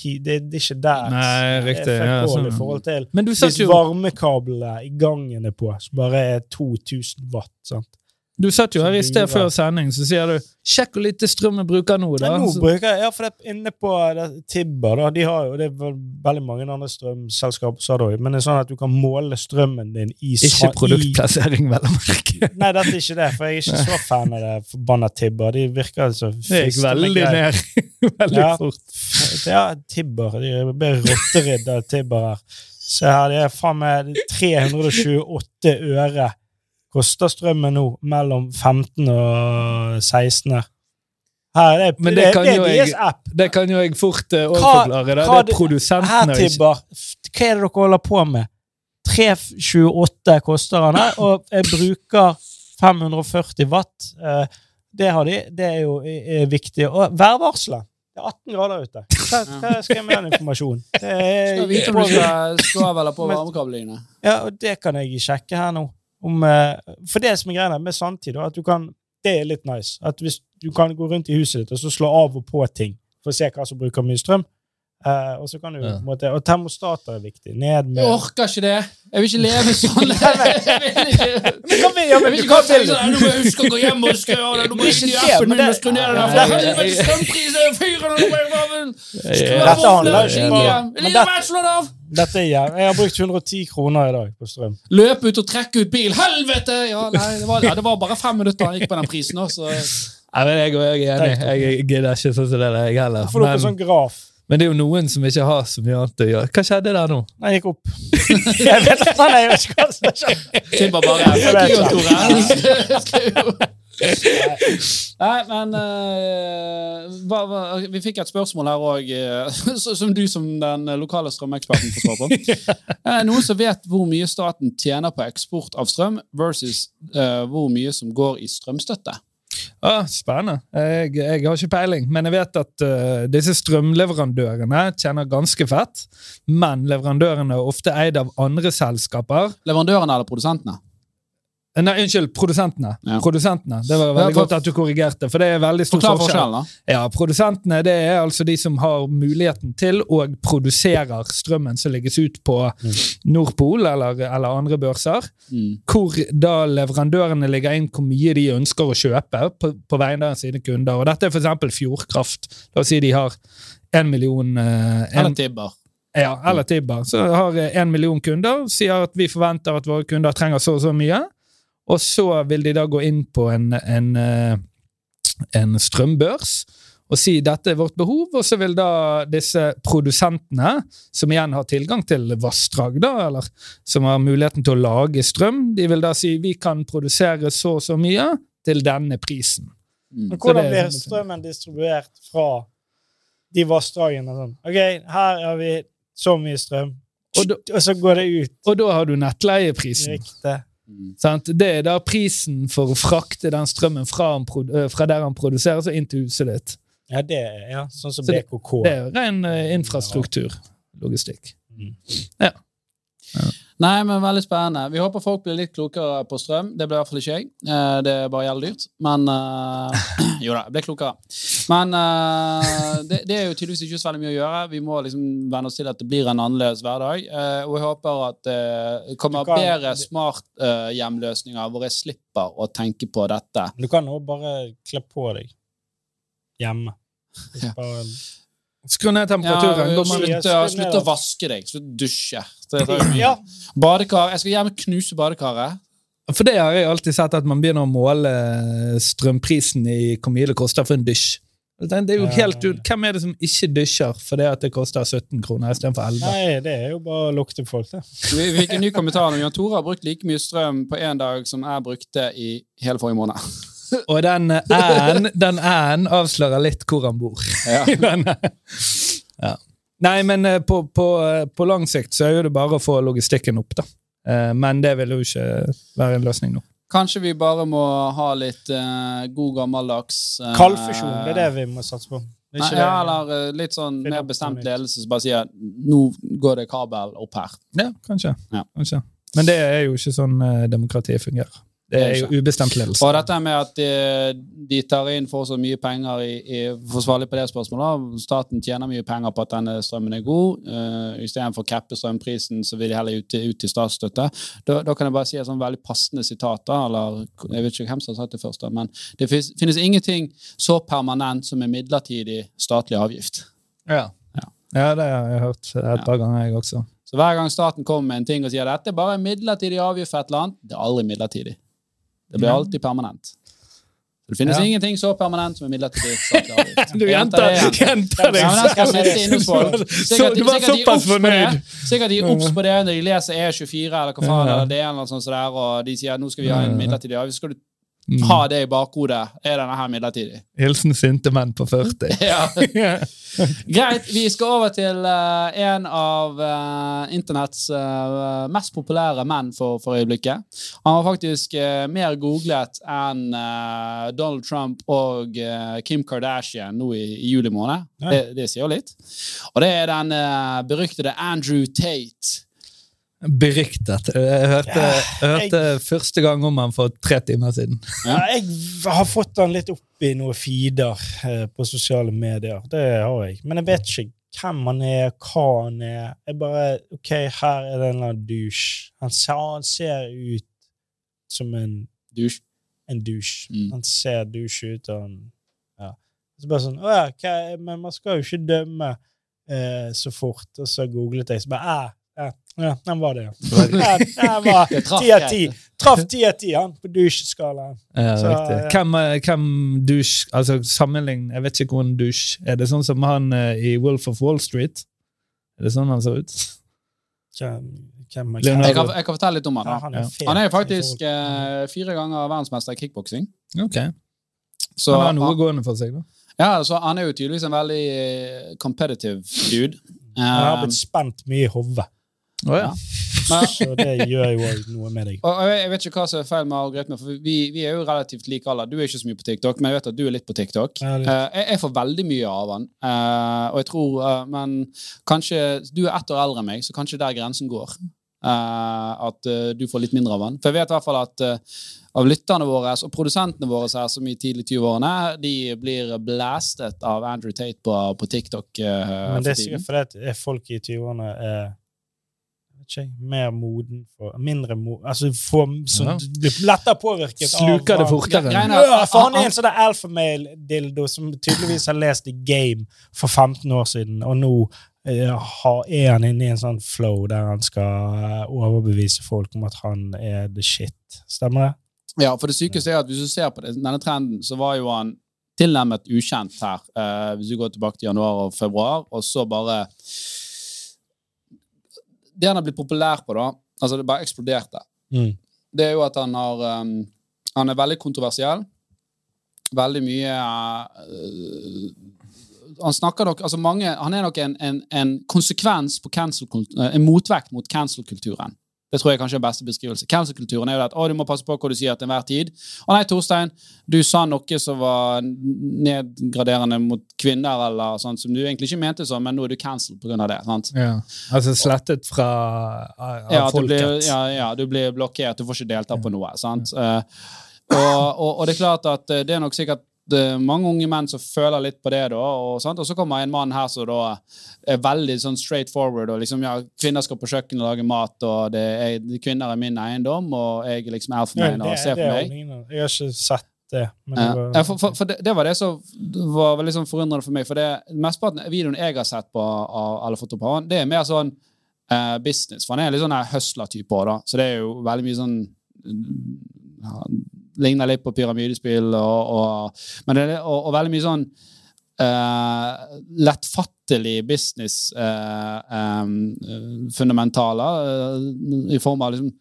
det, det er ikke der. Nei, riktig, Det er ja, sånn. i forhold til Men du hvis satt jo, varmekablene i gangen er på, som bare er 2000 watt. sant? Du satt jo her i sted før sending, så sier du 'sjekk hvor lite strøm jeg bruker nå', da. Ja, nå bruker jeg, ja, for det er inne på det, Tibber, da, de har jo, det er veldig mange andre strømselskaper som har det men det er sånn at du kan måle strømmen din i Ikke produktplassering, vel å merke. Nei, dette er ikke det, for jeg er ikke så fan av det forbanna Tibber. De virker så Det gikk veldig ned veldig Ja. fort. Ja, Tibber. De blir rotteridd av Tibber her. Se her, det er faen meg 328 øre koster strømmen nå mellom 15 og 16 her. Her, det, Men det, det det, kan det jo er jeg- deres app. Det kan jo jeg fort uh, overforklare. Hva Det er produsentene Her, Tibber, hva er det dere holder på med? 328 koster den her, og jeg bruker 540 watt. Eh, Det, har de, det er jo er viktig. Og værvarselet. Det er 18 grader ute. Hva, hva skal jeg med den informasjonen? Det er, Skal vite om du skal stå eller på varmekablene. Ja, og det kan jeg sjekke her nå. Om, eh, for det som er greia med sanntid, at du kan, det er litt nice. At hvis du kan gå rundt i huset ditt og så slå av og på ting for å se hva som bruker mye strøm. Eh, og så kan du, Ja. måte, og termostater er viktig. Ned med Jeg orker ikke det. Jeg vil ikke leve sånn. Jeg vil ikke Men hva vil, ja, men Jeg vil ikke sånn, Nå må jeg huske å gå hjem og skru av det. Nå må jeg inn i er appen min og skru ned den. For helvete, strømpriser fyren og nå må jeg bare Dette handler ikke bare-! Dette er Jeg har brukt 110 kroner i dag på strøm. Løpe ut og trekke ut bil. Helvete! Ja, nei, det var, ja, det var bare fem minutter han gikk på den prisen. Også. Nei, men jeg, jeg er enig. Jeg gidder ikke sånn som det der, jeg heller. Får du opp en Men, sånn graf. Men det er jo noen som ikke har så mye annet å gjøre. Hva skjedde der nå? Jeg gikk opp. Jeg vet ikke, nei, jeg vet ikke hva som skjer. Tipper bare Jeg vet ikke. Nei, men uh, hva, hva, Vi fikk et spørsmål her òg, som du som den lokale strømeksperten får svare på. Uh, Noen som vet hvor mye staten tjener på eksport av strøm, versus eh, hvor mye som går i strømstøtte? Ah, spennende. Jeg, jeg har ikke peiling, men jeg vet at uh, disse strømleverandørene tjener ganske fett. Men leverandørene er ofte eid av andre selskaper. Leverandørene eller produsentene? Eh, Nei, unnskyld, produsentene. Ja. Produsentene. Det var veldig godt at du korrigerte, for det er veldig stor Forklar forskjell. forskjellen, da. Ja, Produsentene det er altså de som har muligheten til og produserer strømmen som legges ut på Nordpol eller, eller andre børser. Mm. Hvor da leverandørene legger inn hvor mye de ønsker å kjøpe på, på vegne av sine kunder. Og Dette er f.eks. Fjordkraft. La oss si de har en million eh, en, Eller Tibber. ja, eller Tibber. Så har én en million kunder, sier at vi forventer at våre kunder trenger så og så mye. Og så vil de da gå inn på en, en, eh, en strømbørs og si dette er vårt behov, og så vil da disse produsentene, som igjen har tilgang til vassdrag, da, eller som har muligheten til å lage strøm, de vil da si vi kan produsere så og så mye til denne prisen. Mm. Men hvordan blir strømmen distribuert fra de vassdragene? Sånn? OK, her har vi så mye strøm, Og da, og så går det ut. og da har du nettleieprisen. Riktig. Mm. Sant? Det er da prisen for å frakte den strømmen fra, han øh, fra der han produserer, så inn til huset ditt. Ja, det er ja, sånn som Så det- BKK. Det er jo ren øh, infrastruktur. Logistikk. Mm. Nei, men veldig spennende. Vi håper folk blir litt klokere på strøm. Det ble i hvert fall ikke jeg. Eh, Det er bare jævlig dyrt. Men uh, Jo da, jeg ble klokere. Men uh, det, det er jo tydeligvis ikke så veldig mye å gjøre. Vi må liksom venne oss til at det blir en annerledes hverdag. Uh, Og jeg håper at det kommer kan- bedre smart-hjemløsninger hvor jeg slipper å tenke på dette. Du kan jo bare kle på deg hjemme. Ja. Bare, Skru ned temperaturen. Ja, slutt, slutt å vaske deg. Slutt å dusje. Ja, Badekar. Jeg skal gjerne knuse badekaret. For det har jeg alltid sett at man begynner å måle strømprisen i hvor mye det koster for en dusj. Det er jo helt ut. Hvem er det som ikke dusjer fordi at det koster 17 kroner istedenfor 11? nei, det er jo bare å lukte på folk, det. Vi vi fikk en ny kommentar om Jan Tore har brukt like mye strøm på én dag som jeg brukte i hele forrige måned. Og den æ-en den æ-en avslører litt hvor han bor. Ja. Ja. Nei, men eh, på, på, eh, på lang sikt så er jo det bare å få logistikken opp, da. Eh, Men det vil jo ikke være en løsning nå. Kanskje vi bare må ha litt uh, god gammeldags uh, Kaldfusjon, det er det vi må satse på. Nei, ja, eller uh, litt sånn mer bestemt ledelse som bare sier nå går det kabel opp her. Ja, kanskje. Ja. kanskje. Men det er jo ikke sånn uh, demokratiet fungerer. Det er jo ubestemt ledelse. Og dette med at de, de tar inn for så mye penger i, i forsvarlig på det spørsmålet, staten tjener mye penger på at denne strømmen er god, uh, istedenfor å cappe strømprisen, så vil de heller ut, ut til statsstøtte. Da, da kan jeg bare si et sånn veldig passende sitat, da, eller jeg vet ikke hvem som har sagt det først, da, men det finnes, finnes ingenting så permanent som en midlertidig statlig avgift. Ja. Ja. ja, det har jeg hørt et par ganger, jeg også. Så hver gang staten kommer med en ting og sier dette er bare en midlertidig avgift for et eller annet, det er aldri midlertidig. Det blir alltid permanent. Det finnes Ja. ingenting så permanent som en midlertidig statlig avgift. Du gjentar det igjen. gjentar Ja, skal sitte inne hos folk. Sikkert, du var såpass fornøyd. Sikkert de er obs på det når de leser E24 eller hva faen, eller det eller sånt der, og de sier at nå skal vi ha en midlertidig avgift. Skal du Mm. Ha det i bakhodet. Er denne her midlertidig? Hilsen sinte menn på 40. Ja. Greit, vi skal over til uh, en av uh, internetts uh, mest populære menn for, for øyeblikket. Han var faktisk eh, mer googlet enn eh, Donald Trump og eh, Kim Kardashian nå i, i juli måned. Ja. Det, det sier jo litt. Og det er den eh, beryktede Andrew Tate. Beryktet. Jeg hørte, Ja, jeg hørte første gang om han for tre timer siden. Ja, jeg har fått han litt opp i noen feeder eh, på sosiale medier. Det har jeg. Men jeg vet ikke hvem han er, hva han er. Jeg bare OK, her er det en eller annen douche. Han ser, han ser ut som en, Dusj. en douche. Mm. Han ser douche ut, og han Ja. Så bare sånn Å ja, men man skal jo ikke dømme eh, så fort. Og så googlet jeg, så bare eh, ja, ja, den var det, ja. ja den var ti av ti. Traff ti av ti, han, på dusjskalaen. Ja, Så, riktig. ja. Hvem, eh, hvem dusj Altså sammenlign Jeg vet ikke hvordan dusj Er det sånn som han eh, i Wolf of Wall Street? Er det sånn han ser ut? Hvem, hvem Jeg kan, jeg kan fortelle litt om han. Ja, da. han er fet. Han er faktisk eh, fire ganger verdensmester i kickboksing. Ok. Så han har noe gående for seg, da. ja, så han er jo tydeligvis en veldig eh, competitive dude. Han har Um, blitt spent mye i hodet, Å ja. så det gjør jo noe med deg. og og jeg jeg vet ikke hva som er feil med algoritmer, for vi, vi er jo relativt like alder. Du er ikke så mye på TikTok, men jeg vet at du er litt på TikTok. Ja, litt. Eh, jeg, jeg får veldig mye av han, eh, og jeg tror eh, Men kanskje Du er ett år eldre enn meg, så kanskje der grensen går. Eh, at du får litt mindre av han. For jeg vet i hvert fall at av lytterne våre og produsentene våre her som i tidlig 20-årene, de blir blastet av Andrew Tate på, på TikTok. Uh, Men det er sikkert fordi folk i 20-årene er ikke, jeg, mer moden for Mindre moden Altså for, sånn, Ja. du blir lettere påvirket Sluker det fortere. Ja, Ja, for han er en sånn alfamale-dildo som tydeligvis har lest The Game for 15 år siden, og nå eh, er han inne i en sånn flow der han skal eh, overbevise folk om at han er the shit. Stemmer det? Ja, for det sykeste er at hvis du ser på denne trenden, så var jo han tilnærmet ukjent her, Uh, hvis du går tilbake til januar og februar, og så bare Det han har blitt populær på, da, altså det bare eksploderte, Mm. det er jo at han har um, Han er veldig kontroversiell. Veldig mye uh, Han snakker nok altså mange, Han er nok en, en, en konsekvens på cancel eh, En motvekt mot cancel-kulturen. Det tror jeg kanskje er beste beskrivelse. Cancel-kulturen er jo det at å, du må passe på hva du sier til enhver tid. Å nei, Torstein, du sa noe som var nedgraderende mot kvinner, eller sånt, som du egentlig ikke mente sånn, men nå er du cancelled pga. det. sant? Ja. Altså slettet fra av Ja, du folket. blir, ja, ja, du blir blokkert, du får ikke delta på noe. sant? Eh, og, og, og det er klart at eh, det er nok sikkert mange unge menn som føler litt på det, da, og, sant? og så kommer en mann her som da er veldig sånn straight forward, og liksom, ja, kvinner skal på kjøkkenet og lage mat, og det er, kvinner er min eiendom, og jeg er liksom meg, og ser på meg. Jeg har ikke sett det. Men Ja. det var, Ja, for, for, for det, det var det som var veldig sånn forundrende for meg. For det mesteparten av videoen jeg har sett på, av, fått opp det er mer sånn uh, business. For han er litt sånn hustler-type òg, da. Så det er jo veldig mye sånn ja, Ligner litt på pyramidespill og, og, men det, og, og veldig mye sånn uh, lettfattelig business-fundamentaler uh, um, fundamentaler eh, i form av liksom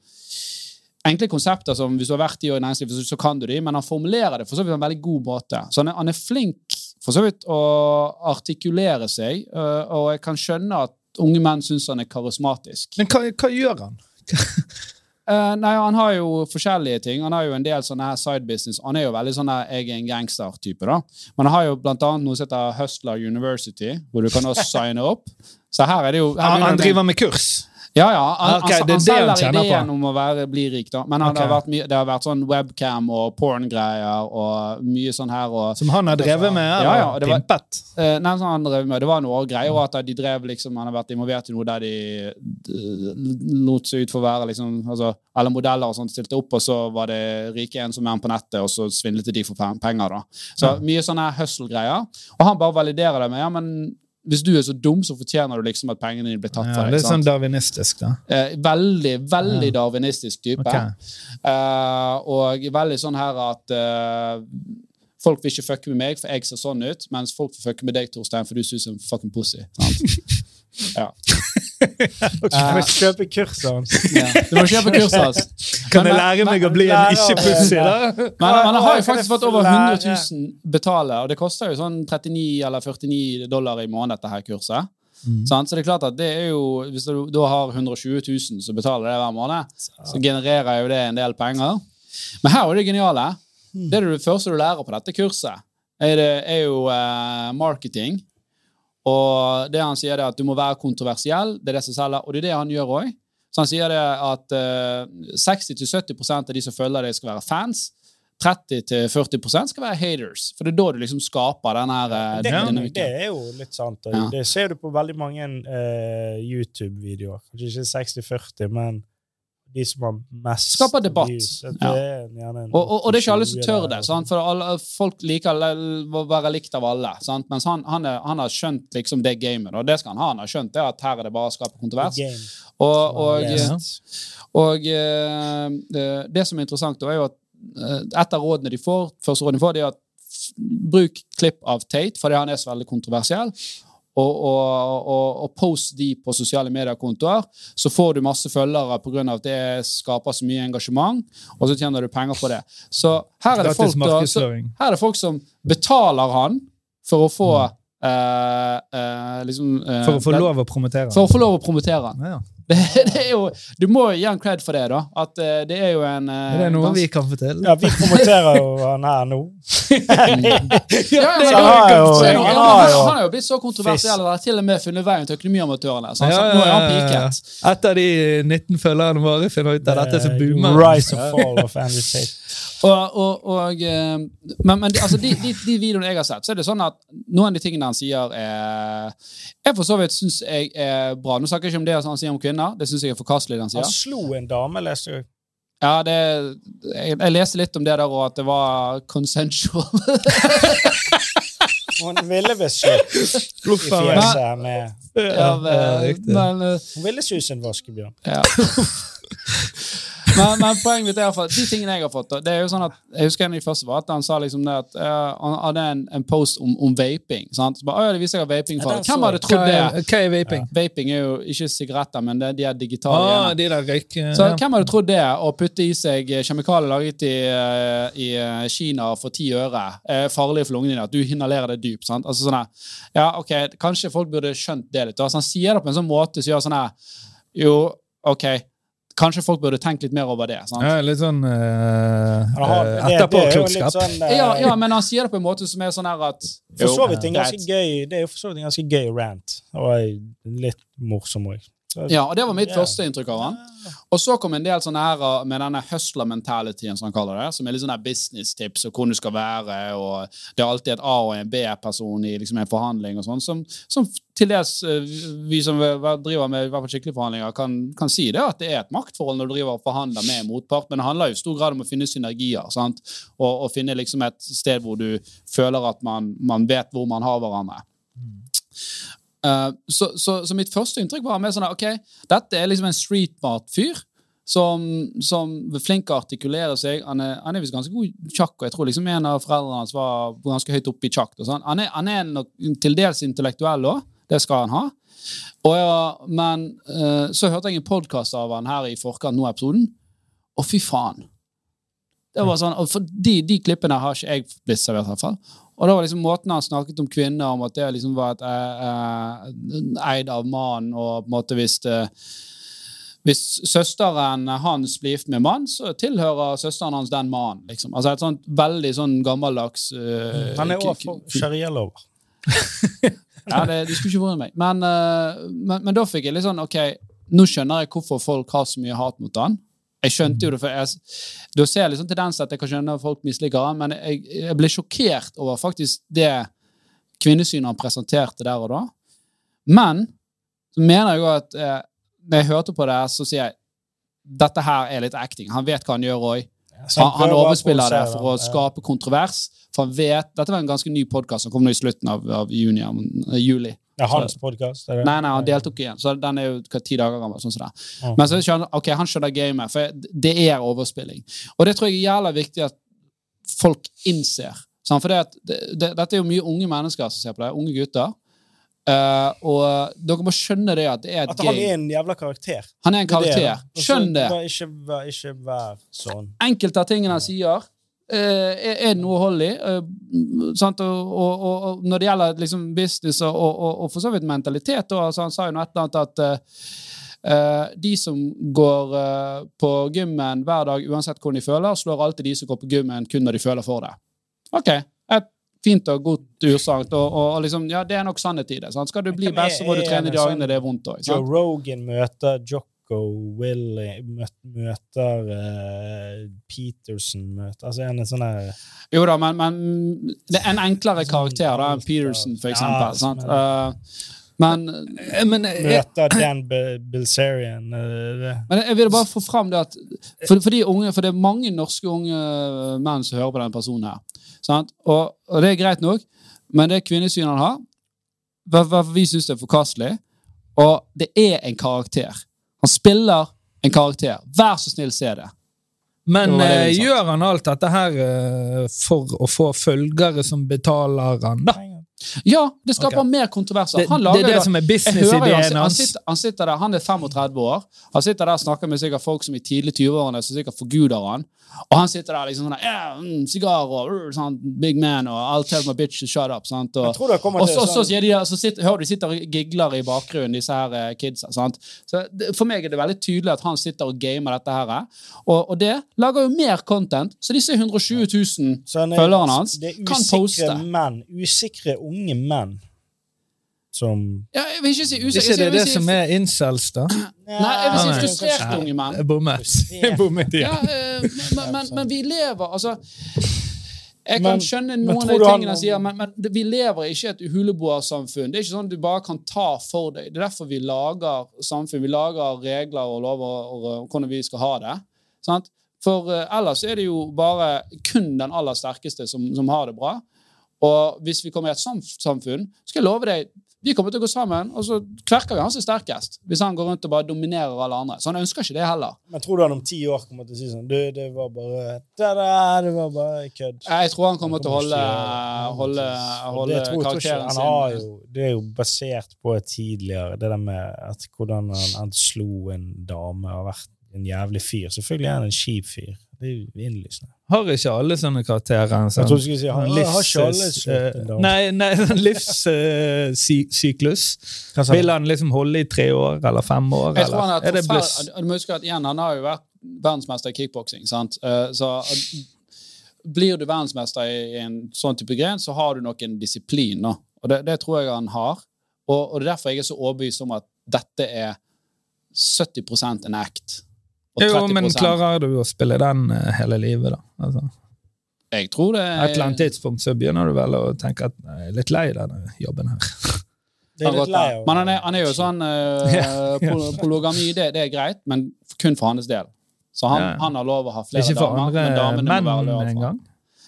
enkle konsepter som hvis du har vært i næringslivet, så, så kan du de, men han formulerer det for så vidt på en veldig god måte. Så han er, han er flink for så vidt å artikulere seg, og jeg kan skjønne at unge menn syns han er karismatisk. Men hva, hva gjør han? Eh, nei, Han har jo forskjellige ting. Han har jo en del sånne her side business. Han er jo veldig sånn jeg er en gangster-type. da. Men han har jo blant annet noe som heter Hustler University, hvor du kan også signe opp. Så her er det jo Han, han driver med kurs. Ja, ja. Han, okay, han, han han selger tjener på. ideen om å være, bli rik, da. Men han det, har mye, det har vært sånn webcam og porn-greier og mye sånn her. og Som han har drevet med? Ja, ja, det var- pimpet? Uh, nei, sånn han drev med. Det var noe greier at de drev liksom, han har vært involvert i noe der de d- lot seg ut for å være liksom, altså, Eller modeller og sånt stilte opp, og så var det rike en som er på nettet, og så svindlet de for penger. da. Så mye sånne hustle-greier. Og han bare validerer det med ja, men hvis du er så dum, så fortjener du liksom at pengene dine blir tatt Ja, fra det deg. er sånn darwinistisk, da. Eh, veldig, veldig darwinistisk type. Okay. Eh, og veldig sånn her at eh, folk vil ikke fucke med meg, for jeg ser sånn ut, mens folk vil fucke med deg, Torstein, for du ser ut som en fucking pussy. Sant? Ja. Du må kjøpe kurset hans. Ja. Du må kjøpe kurset hans. Kan jeg lære meg men- å bli en ikke-pussy, da? Men, men har jo faktisk fått over 100 000 betale, og det koster jo sånn 39 eller 49 dollar i måneden, dette her kurset. Mm. Sant? Så det er klart at det er jo, hvis du da har 120 000 som betaler det hver måned, så genererer jo det en del penger. Men her er det geniale. Det er det første du lærer på dette kurset, er, det, er jo uh, marketing. Og det han sier, er at du må være kontroversiell. Det er det som selger, og det er det han gjør òg. Så han sier det at uh, 60-70% av de som følger deg, skal være fans. 30-40% skal være haters. For det er da du liksom skaper den her eh, Det, det er jo litt sant. Ja. Det ser du på veldig mange uh, YouTube-videoer. Kanskje ikke 60-40, men de som har mest Skaper debatt. views. Ja. Det er en Og, og, og det er ikke alle som tør det. Sant? For alle, folk liker å være likt av alle. Sant? Mens han, han, er, han har skjønt liksom det gamet. Og det skal han ha. Han har skjønt det at her er det bare å skape kontrovers. Og, og, yeah. eh, det- det som er interessant, da, er jo at eh, et av rådene de får, første rådene de får, det er at bruk klipp av Tate, fordi han er så veldig kontroversiell. Og, og, og, og post de på sosiale mediekontoer, så får du masse følgere pga. at det skaper så mye engasjement, og så tjener du penger på det. Så her er det folk, da, så, her er det folk som betaler han for å få eh, eh, liksom, eh, For å få lov å promotere. for å få lov å promotere han. Ja. Det, det er jo, du må gi han cred for det, da. At eh, det er jo en eh, Er det noe vi kan få til? Ja, vi promoterer jo han her nå. Han har jo- det- han ja, har jo- Han jo blitt så kontroversiell at til og med funnet veien til Økonomiamatørene. Så han, Ja, ja, nå er han piket. Etter de 19 følgerne våre finner ut av dette, så boomer Rise and fall of Andrew Tate. Og, og, og, eh, men men altså, de, de, de videoene jeg har sett, så er det sånn at noen av de tingene han sier, er jeg for så vidt syns jeg er bra. Nå snakker jeg ikke om det han sier om kvinner. Det syns jeg er forkastelig. han sier. Han slo en dame, leste jeg. Ja, det, jeg, jeg leste litt om det der, og at det var consensual. Hun ville visst slå i Uff, ja, men- fjeset med Ja, men, men, eh, Hun ville suse en vaskebjørn. ja. men, men poenget mitt er i hvert fall, de tingene jeg har fått det er jo sånn at, Jeg husker en av de første var at han sa liksom det at uh, han hadde en, en post om, om vaping. sant? Så bare, det viser seg at vaping Ja, farlig. Hvem hadde trodd det? hva er vaping? Vaping er jo ikke sigaretter, men det er de er digitale. Ah, de der røyk... Så ja. hvem hadde trodd det? Å putte i seg kjemikalier laget i, eh, i eh, Kina for ti øre er farlig for lungene dine. At du inhalerer det dypt. sant? Altså sånn her, Ja, ok, Kanskje folk burde skjønt det litt. da. Så han sier det på en sånn måte som gjør sånn her Jo, ok, kanskje folk burde tenkt litt mer over det. sant? Ja, litt sånn uh, jo litt etterpåklokskap. sånn, uh, Ja, ja, men han sier det på en måte som er sånn her at For så vidt en ganske gøy Det er jo for så vidt en ganske gøy rant. Og litt morsom òg. Ja, og det var mitt yeah. første inntrykk av han. Og så kom en del sånne her uh, med denne hustler mentalityen, som han kaller det, som er litt sånne business-tips og hvor du skal være, og det er alltid et A- og en B-person i liksom en forhandling og sånn, som, som til dels uh, vi som driver med i hvert fall skikkelige forhandlinger, kan, kan si det at det er et maktforhold når du driver og forhandler med en motpart, men det handler jo i stor grad om å finne synergier, sant? Og, og finne liksom et sted hvor du føler at man, man vet hvor man har hverandre. Eh, så, så, så mitt første inntrykk var mer sånn at, ok, dette er liksom en streetmart-fyr som, som er flink til å artikulere seg. Han er, han er visst ganske god i sjakk, og jeg tror liksom en av foreldrene hans var ganske høyt oppe i sjakk. sånn. Han er, han er nok til dels intellektuell òg, det skal han ha. Ja, men uh, så hørte jeg en podkast av han her i forkant nå episoden, og fy faen. Det var sånn, og for de, de klippene har ikke jeg blitt servert, i hvert fall. Og da var liksom måten han snakket om kvinner, om at det liksom var et, eh, eh, eid av mannen, og på en måte hvis det, hvis søsteren hans blir gift med mann, så tilhører søsteren hans den mannen. Liksom. Altså et sånt veldig sånn gammeldags uh, Han er òg for sharialover. ja, det, det skulle ikke vært meg. Men, uh, men, men da fikk jeg litt sånn OK, nå skjønner jeg hvorfor folk har så mye hat mot han. Jeg skjønte jo det, for jeg, Da ser jeg liksom tendenser at jeg kan skjønne at folk misliker han, men jeg, jeg ble sjokkert over faktisk det kvinnesynet han presenterte der og da. Men så mener jeg jo at eh, når jeg hørte på det, så sier jeg dette her er litt acting. Han vet hva han gjør òg. Han, han overspiller det for å skape kontrovers. For han vet, Dette var en ganske ny podkast som kom nå i slutten av, av juni, eh, juli. Er hans podkast. Nei, nei, han deltok igjen, så den er jo hva, ti dager gammel. sånn sånn det. Men så skjønner, ok, han skjønner gamet, for det er overspilling. Og det tror jeg er jævla viktig at folk innser. For det at, det, det, dette er jo mye unge mennesker som ser på det, unge gutter. Uh, og dere må skjønne det at det er et At han game. er en jævla karakter. Han er en er karakter. Skjønn det. bare Ikke, vær- sånn. Enkelte av tingene han sier, er, er det noe hold i. eh. Og, og, og, når det gjelder liksom business og, og, for så vidt mentalitet, altså han sa jo noe et eller annet at Uh, eh, de som går uh, på gymmen hver dag, uansett hvordan de føler, slår alltid de som går på gymmen kun når de føler for det. Ok, et fint og godt utsagn. Og, og, og liksom, ja, det er nok sannhet i det. Sant? Skal du bli best, så må du trene de dagene sånn- det er vondt òg. Joe Rogan møter Jocko Willy Møter uh, Peterson møter Altså en sånn der Jo da, men, men det er en enklere karakter da, enn Peterson, for eksempel. Ja, sant? men- Eh, men, Eh, Men jeg, Møter Dan Bilzerian. men jeg vil bare få fram det at for, for, de unge, for det er mange norske unge menn som hører på denne personen her. Sant? Og, og det er greit nok, men det kvinnesynet han har, hva- hva vi syns det er forkastelig, og det er en karakter. Han spiller en karakter. Vær så snill, se det. men Det det eh, sa. gjør han alt dette her eh, for å få følgere som betaler han, da? Ja, det skaper okay. mer kontroverser. Det, Han det er det da- som er business-ideen han, han, hans. han sitter der, han er 35 år. Han sitter der og snakker med sikkert folk som i tidlig 20-årene som sikkert forguder han. Og han sitter der liksom sånn yeah, mm, sigar og uh, sånn, big man og I'll tell my bitch to shut up. Sant? Og, og så, og så sånn de, så sitter, hører du de sitter og gigler i bakgrunnen, disse her eh, kidsa. Sant? Så det, for meg er det veldig tydelig at han sitter og gamer dette her. eh. Og, og det lager jo mer content, så disse 120 000 så han er- følgerne hans kan usikre poste. menn, usikre unge menn som Ja, jeg vil ikke si Ikke usikker. det er det si- som er incels, da? Nei, jeg vil si frustrerte unge menn. Jeg bommet. Jeg bommet Ja, igjen. eh, men, men, men vi lever Altså Jeg kan Men- skjønne noen av de tingene han sier, men, men vi lever ikke i et huleboersamfunn. Det er ikke sånn at du bare kan ta for deg. Det er derfor vi lager samfunn. Vi lager regler og lover og, og hvordan vi skal ha det. Sant? For eh, ellers er det jo bare kun den aller sterkeste som, som har det bra. Og hvis vi kommer i et sånt samfunn, skal jeg love deg vi kommer til å gå sammen, og så kverker vi han som er sterkest. Hvis han går rundt og bare dominerer alle andre. Så han ønsker ikke det heller. Men tror du han om ti år kommer til å si sånn Du, det var bare tada, det var bare kødd. Jeg tror han kommer til å holde, holde, holde karakteren sin. jo, det er jo basert på tidligere, det der med at hvordan han, han slo en dame og har vært en jævlig fyr. Selvfølgelig er han en kjip fyr. Det er jo innlysende. Har ikke alle sånne karakterer en Jeg sånn tror du skulle si han, livs- har ikke alle slått en eh. Nei, nei sånn livssyklus. Uh? Vil han liksom holde i tre år eller fem år? Jeg tror han er Er det Du må huske at igjen, han har jo vært verdensmester i kickboksing. sant? Eh, Så eh, blir du verdensmester i en sånn type gren, så har du nok en disiplin. Nå. Og det, det tror jeg han har. Og, og det er derfor jeg er så overbevist om at dette er 70% en act. Jo, men klarer du å spille den eh, hele livet, da? Altså, Jeg tror det et eller annet tidspunkt så begynner du vel å tenke at jeg er litt lei denne jobben her. Det er litt lei av Men han er, han er jo sånn uh, Ja, ja. pol- det, det er greit, men kun for hans del. Så han, Ja. han har lov å ha flere Ikke for damer, men andre damene menn må være engang?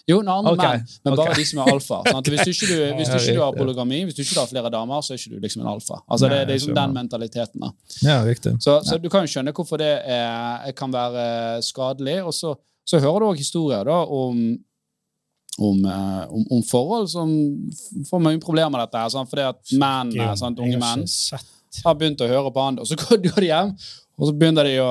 Jo, en andre okay. menn, men bare okay. de som er alfa. Sant? Hvis, du ikke, du, hvis du ikke du har polygami, hvis du ikke har flere damer, så er ikke du liksom en alfa. Altså, det, det er liksom den mentaliteten. Ja. Så, så du kan jo skjønne hvorfor det er, kan være skadelig. Og så, så hører du òg historier da, om, om, eh, om, om forhold som får mange problemer med dette. her? Fordi at menn, unge menn har begynt å høre på han, og så går de hjem, og så begynner de å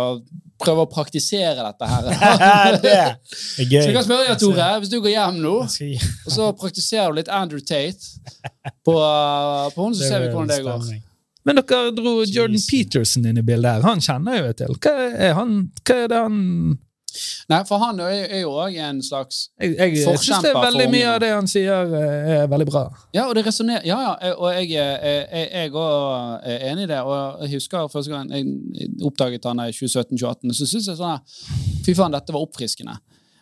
prøve å praktisere dette her. det er Så gøy. jeg kan spørre deg, Tore, hvis du går hjem nå, og så praktiserer du litt Andrew Tate på, på henne, så ser vi hvordan det går. Men dere dro Jordan Peterson inn i bildet her. Han kjenner jeg jo til. Hva er, han, hva er det han Nei, for han er, jo òg en slags Jeg, jeg, jeg syns det er veldig mye av det han sier, eh, er veldig bra. Ja, og det resonerer Ja, ja, og jeg, jeg, jeg, jeg også er enig i det. Og jeg husker første gang jeg oppdaget han i 2017-2018, så syntes jeg sånn Fy faen, dette var oppfriskende.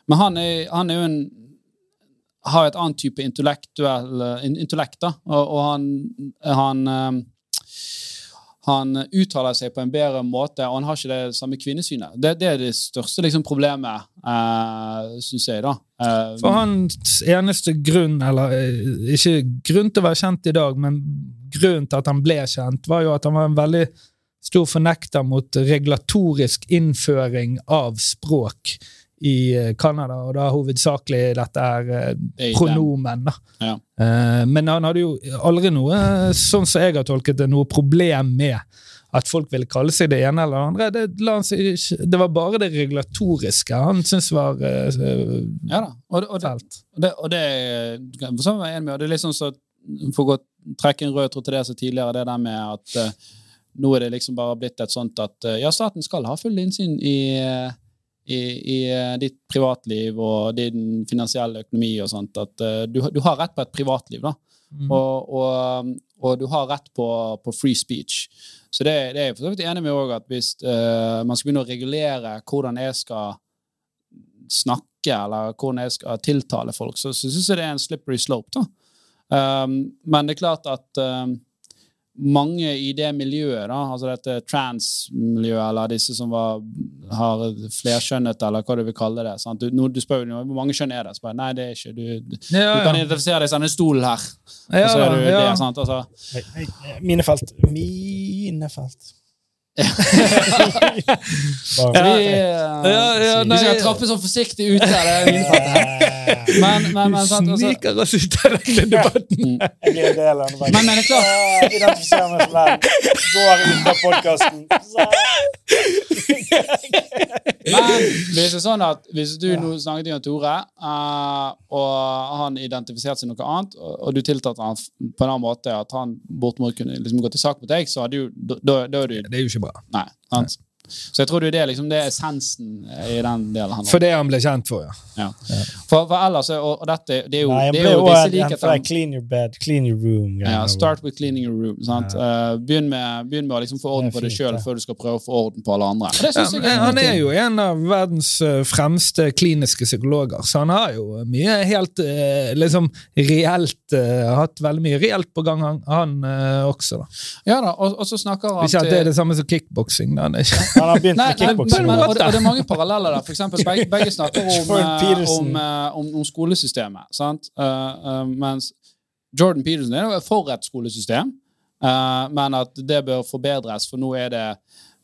Men han er, han er jo en har et annet type intellektuell intellekt, da. Og, og han, han eh, han uttaler seg på en bedre måte, og han har ikke det samme kvinnesynet. Det, det er det største liksom, problemet, uh, syns jeg. da. Uh, For hans eneste grunn, eller eh, ikke grunn til å være kjent i dag, men grunnen til at han ble kjent, var jo at han var en veldig stor fornekter mot regulatorisk innføring av språk i eh, Canada, og da hovedsakelig dette er eh, pronomen. da. Ja. Eh, men han hadde jo aldri noe, sånn som jeg har tolket det, noe problem med at folk ville kalle seg det ene eller det andre. Det, det var bare det regulatoriske han syntes var uh, Ja da. Og, og, det, og det, og det så enig med, og det er litt sånn så, For å gå, trekke en rød tråd til det som tidligere, det der med at uh, nå er det liksom bare blitt et sånt at uh, ja, staten skal ha full innsyn i, eh, i, i eh, ditt privatliv og din finansielle økonomi og sånt. At eh, du, du har rett på et privatliv, da. Mm. Og, og, og du har rett på, på free speech. Så det, det er jeg for så vidt enig med òg, at hvis uh, man skal begynne å regulere hvordan jeg skal snakke, eller hvordan jeg skal tiltale folk, så, så syns jeg det er en slippery slope. da. Um, men det er klart at um, mange i det miljøet, da, altså dette trans-miljøet, eller disse som var, har flerskjønnet, eller hva du vil kalle det sant? Du, nå- du spør jo hvor mange kjønn er det. Så Nei, det er ikke du, du Ja, kan identifisere deg som en stol her. Ja, og så er du ja. det, sant? Altså, Hei, hei, Minefelt. Minefelt. Bare- vi, Ja, ja, nei, skal trappe så forsiktig ut av Det her. Men, men, men, sant, altså, Sniker oss ut av denne debatten. Jeg blir en del av den. men, er det klart Ah, Identifiserer meg som den. Går ut av podkasten. Men hvis det er sånn at hvis du nå snakket med Tore, uh, og han identifiserte seg noe annet, og, og du tiltalte han på en annen måte at han bortimot kunne liksom gå til sak mot deg, så hadde jo, da, da da er du Det er jo ikke bra. Nei. Sant? Så jeg tror det er liksom, det er essensen i den delen. Han, For det han ble kjent for, ja. ja. for, for ellers, er- og, og dette det er jo, Nei, det er jo også, visse likheter. clean your bed, clean your room. Ja, start with cleaning your room. Sant? Eh, begynn, med, begynn med å liksom få orden Det på deg sjøl før du skal prøve å få orden på alle andre. Og det Ja, men er han er jo en av verdens eh, fremste kliniske psykologer, så han har jo mye helt eh, liksom reelt eh, hatt veldig mye reelt på gang, han, han eh, også. da. Ja da, og, og så snakker han Ikke at det er det samme som kickboksing. Han har begynt med kickboksing. og, det, og det er mange paralleller der. For eksempel, begge, begge snakker om, Jordan eh, om, eh, om, om skolesystemet. Sant? uh, eh, mens Jordan Peterson er for et skolesystem, uh, men at det bør forbedres, for nå er det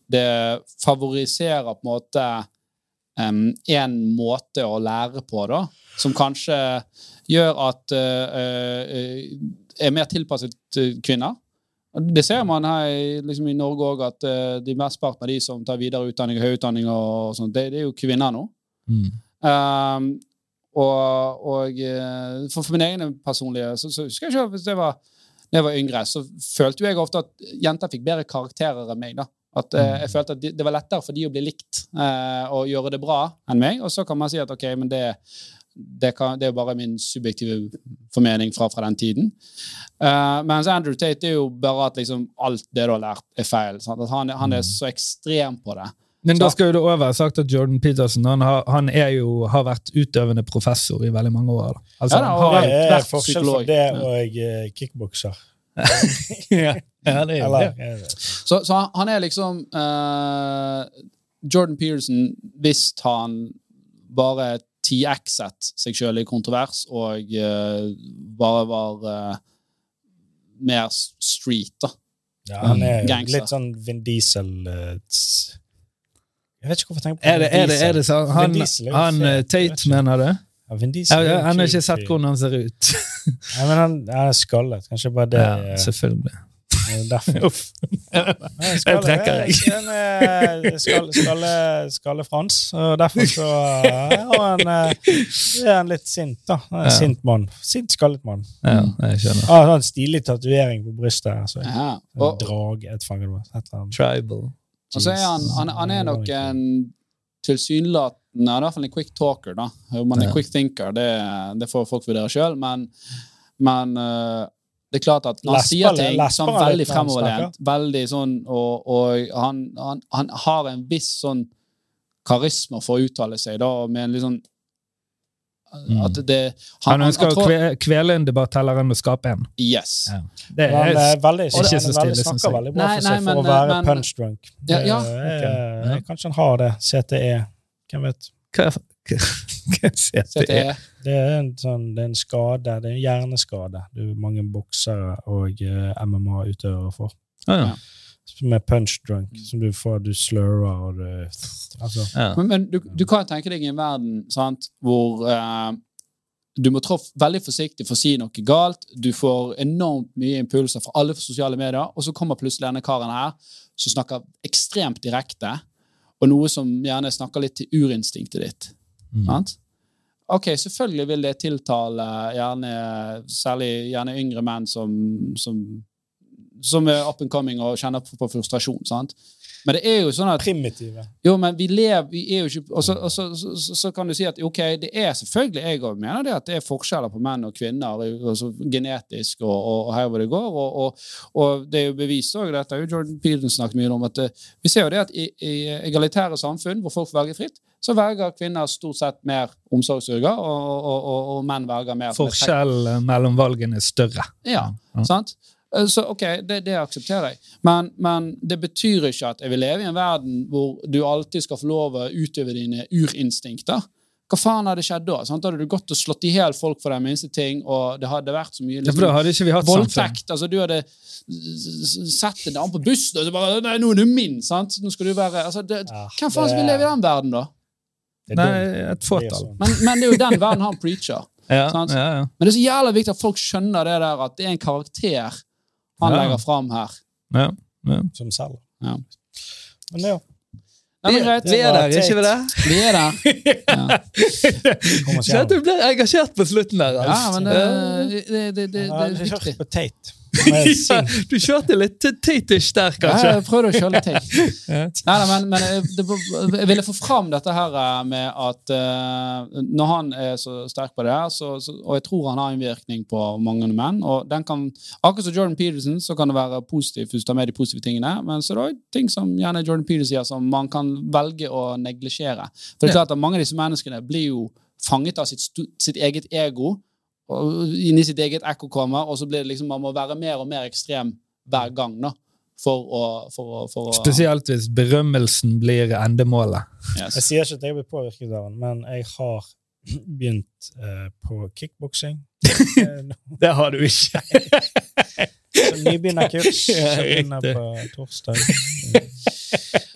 Det favoriserer på en måte én måte å lære på, da, som kanskje gjør at eh, eh, er mer tilpasset eh, kvinner. Det ser man her liksom i Norge òg, at uh, de mesteparten av de som tar videre utdanning og høy utdanning, og, sånt, det, det er jo kvinner nå. Um, og og eh, for, for min egen personlige så, så husker jeg ikke hvis var, da jeg var yngre, så følte jo jeg ofte at jenter fikk bedre karakterer enn meg. da. At eh, Jeg følte at de, det var lettere for de å bli likt eh, og gjøre det bra enn meg. Og så kan man si at ok, men det, det, kan, det er bare min subjektive formening fra, fra den tiden. Uh, mens Andrew Tate er jo bare at liksom alt det du har lært, er feil. Sant? At han, han er så ekstrem på det. Men da skal jo det òg være sagt at Jordan Peterson han, har, han er jo, har vært utøvende professor i veldig mange år. Altså, Ja da, han har, Det er forskjell på det og eh, kickbokser. ja, ja, det er det. Så, så han- han er liksom uh, Jordan Peterson hvis han bare 10x-et seg sjøl i kontrovers og uh, bare var uh, mer street, da. Ja, han er Gangster. litt sånn Vin Diesel eh, Jeg vet ikke hvorfor jeg tenker på Er det, er det, er det sånn? Han, Diesel han vet Tate, mener du? Ja, Vin Diesel jeg, jeg, han har ikke sett hvordan han ser ut. Nei, men han, han er skallet. Kanskje bare det Ja, selvfølgelig. Er derfor. Er trekker jeg. Skalle, skalle, skalle Frans, og derfor så er han, eh, er han litt sint. da. En Ja. sint mann. Sint, skallet mann. Ja, jeg skjønner. Ah, en stilig tatovering på brystet. Altså. Ja. En Og, drage, et annet. Tribal. og så er han, han, han er nok en tilsynelatende i hvert fall en quick talker. da. Om han er Ja. quick thinker, det, det får folk vurdere sjøl, men, men eh, det er klart at når han Lesper sier ting lesper sånn han veldig fremoverlent, veldig sånn, og, og han, han, han har en viss sånn karisma for å uttale seg, da, med en litt sånn Mm. At det Han ønsker å tror- å kvele en debatt heller enn å skape en. Yes. Ja. Det er, er veldig, Ikke han så er stille, syns jeg. veldig bra Nei, for nei, for men- å være men- punch drunk. Ja, ja. Det er- Ok, ja. Kanskje han har det. CTE. Hvem vet. hva, hva, hva CTE? Så det er, en, sånn, det er en skade. Det er en hjerneskade. Det er mange boksere og eh, MMA-utøvere får. Ah, ja. Som er punch drunk, som du får, du slurrer og du Altså. Ja. Men, men du, du kan tenke deg i en verden sant, hvor eh, du må trå veldig forsiktig for å si noe galt. Du får enormt mye impulser fra alle sosiale medier, og så kommer plutselig denne karen her som snakker ekstremt direkte, og noe som gjerne snakker litt til urinstinktet ditt. Mm. Sant? Ok, selvfølgelig vil det tiltale gjerne, særlig gjerne yngre menn som, som, som er up and coming og kjenner på, frustrasjon. sant? Men det er jo sånn at Primitive. jo, men vi lever vi er jo ikke Og så, og så, så, så, så kan du si at ok, det er selvfølgelig Jeg òg mener det at det er forskjeller på menn og kvinner, altså genetisk og, og, og her hvor det går. Og, og, og det er jo bevist òg, dette har jo Jordan Peterson snakket mye om, at eh, vi ser jo det at i, i egalitære samfunn hvor folk velger fritt, så velger kvinner stort sett mer omsorgsyrker, og, og, og, og menn velger mer Forskjellen mellom valgene er større. ja, Ja. sant? Eh, Så ok, det, det aksepterer jeg. Men, men det betyr ikke at jeg vil leve i en verden hvor du alltid skal få lov å utøve dine urinstinkter. Hva faen hadde skjedd da? Sant? Hadde du gått og slått i hjel folk for de minste ting, og det hadde vært så mye Ja, hadde ikke vi hatt voldtekt. Altså, du hadde sett en annen på bussen, og så bare Nei, nå er du min, sant? Nå skal du være altså, det, Ja, Hvem faen skal leve i den verden, da? Nei, et fåtall. sånn. Men, men det er jo den verden han preacher. Ja, Sant? ja, ja. Men det er så jævla viktig at folk skjønner det der at det er en karakter han Ja. legger fram her. ja. ja. Som selger. Ja. Men ja. Nei, men greit. Vi er der, ikke vi det? Vi er der. Ja, Så du ble engasjert på slutten der. ja men det, det, det, det, det det, har er ikke viktig. hørt på Tate. Men Ja, du kjørte litt teitish der, der, Ja, kanskje. jeg prøvde å kjøre litt teit. Ja. Nei, men, men jeg- det, jeg ville få fram dette her eh, med at uh, når han er så sterk på det så, så, og jeg tror han har innvirkning på mange menn og den kan, Akkurat som Jordan Peterson så kan det være positivt hvis du tar med de positive tingene, men så er det ting som gjerne Jordan Peterson sier som man kan velge å neglisjere. For det er klart at mange av disse menneskene blir jo fanget av sitt, sitt eget ego inn i sitt eget ekkokammer, og så blir det liksom man må være mer og mer ekstrem hver gang. da for å, for å, for å Spesielt hvis berømmelsen blir endemålet. Yes. Jeg sier ikke at jeg blir påvirket av den, men jeg har begynt uh, på kickboksing. Det har du ikke. Så nybegynnerkurs. Som begynner på torsdag.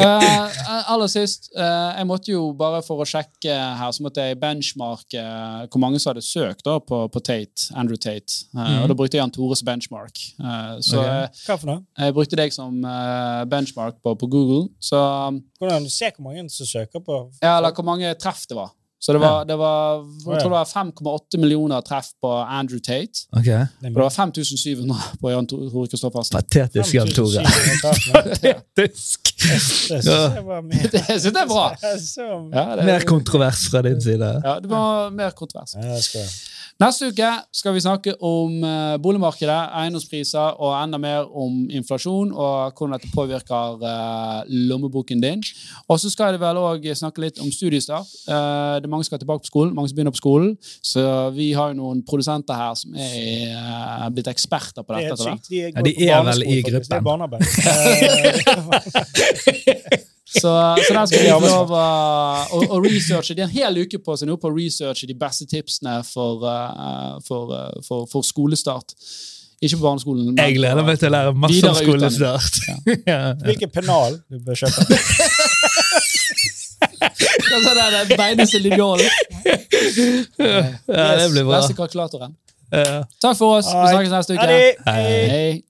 Eh, aller sist, uh, jeg måtte jo bare for å sjekke her, så måtte jeg benchmarke uh, hvor mange som hadde søkt da på, på Tate, Andrew Tate. Eh, Mhm. Og da brukte jeg Jan Tores benchmark. Eh, så Ok. eh, Hva for noe? jeg brukte deg som eh, benchmark på, på Google. Så Hvordan du ser hvor mange som søker på ja, eller hvor mange treff det var. Så det var, det var, jeg tror det var 5,8 millioner treff på Andrew Tate. Okay. Og det var 5700 på Jan Tore Kristoffersen. Patetisk, Jan Tore. Patetisk. Det jeg var Det er bra. Ja, det, Mer kontrovers fra din side. ja, det var mer kontrovers. Det. Neste uke skal vi snakke om eh, boligmarkedet, eiendomspriser og enda mer om inflasjon og hvordan dette påvirker eh, lommeboken din. Og så skal jeg vel òg snakke litt om studiestart. Eh, det er mange som skal tilbake på skolen, mange som begynner på skolen. Så vi har jo noen produsenter her som er blitt eksperter på Det er dette. etter hvert. sykt. De Ja, de er vel i faktisk. Det er gruppen. barnearbeid. Så, så der skal vi få lov å, researche. De har en hel uke på seg nå på å researche de beste tipsene for, uh, for, uh, for, for skolestart. Ikke på barneskolen. men Jeg gleder meg til å lære masse om skolestart. Ja. Hvilken pennal du bør kjøpe? Sa det? den Beineste linjalen. Ja, det blir bra. Beste kalkulatoren. Ja. Takk for oss. Vi snakkes neste uke. Hei. Hei.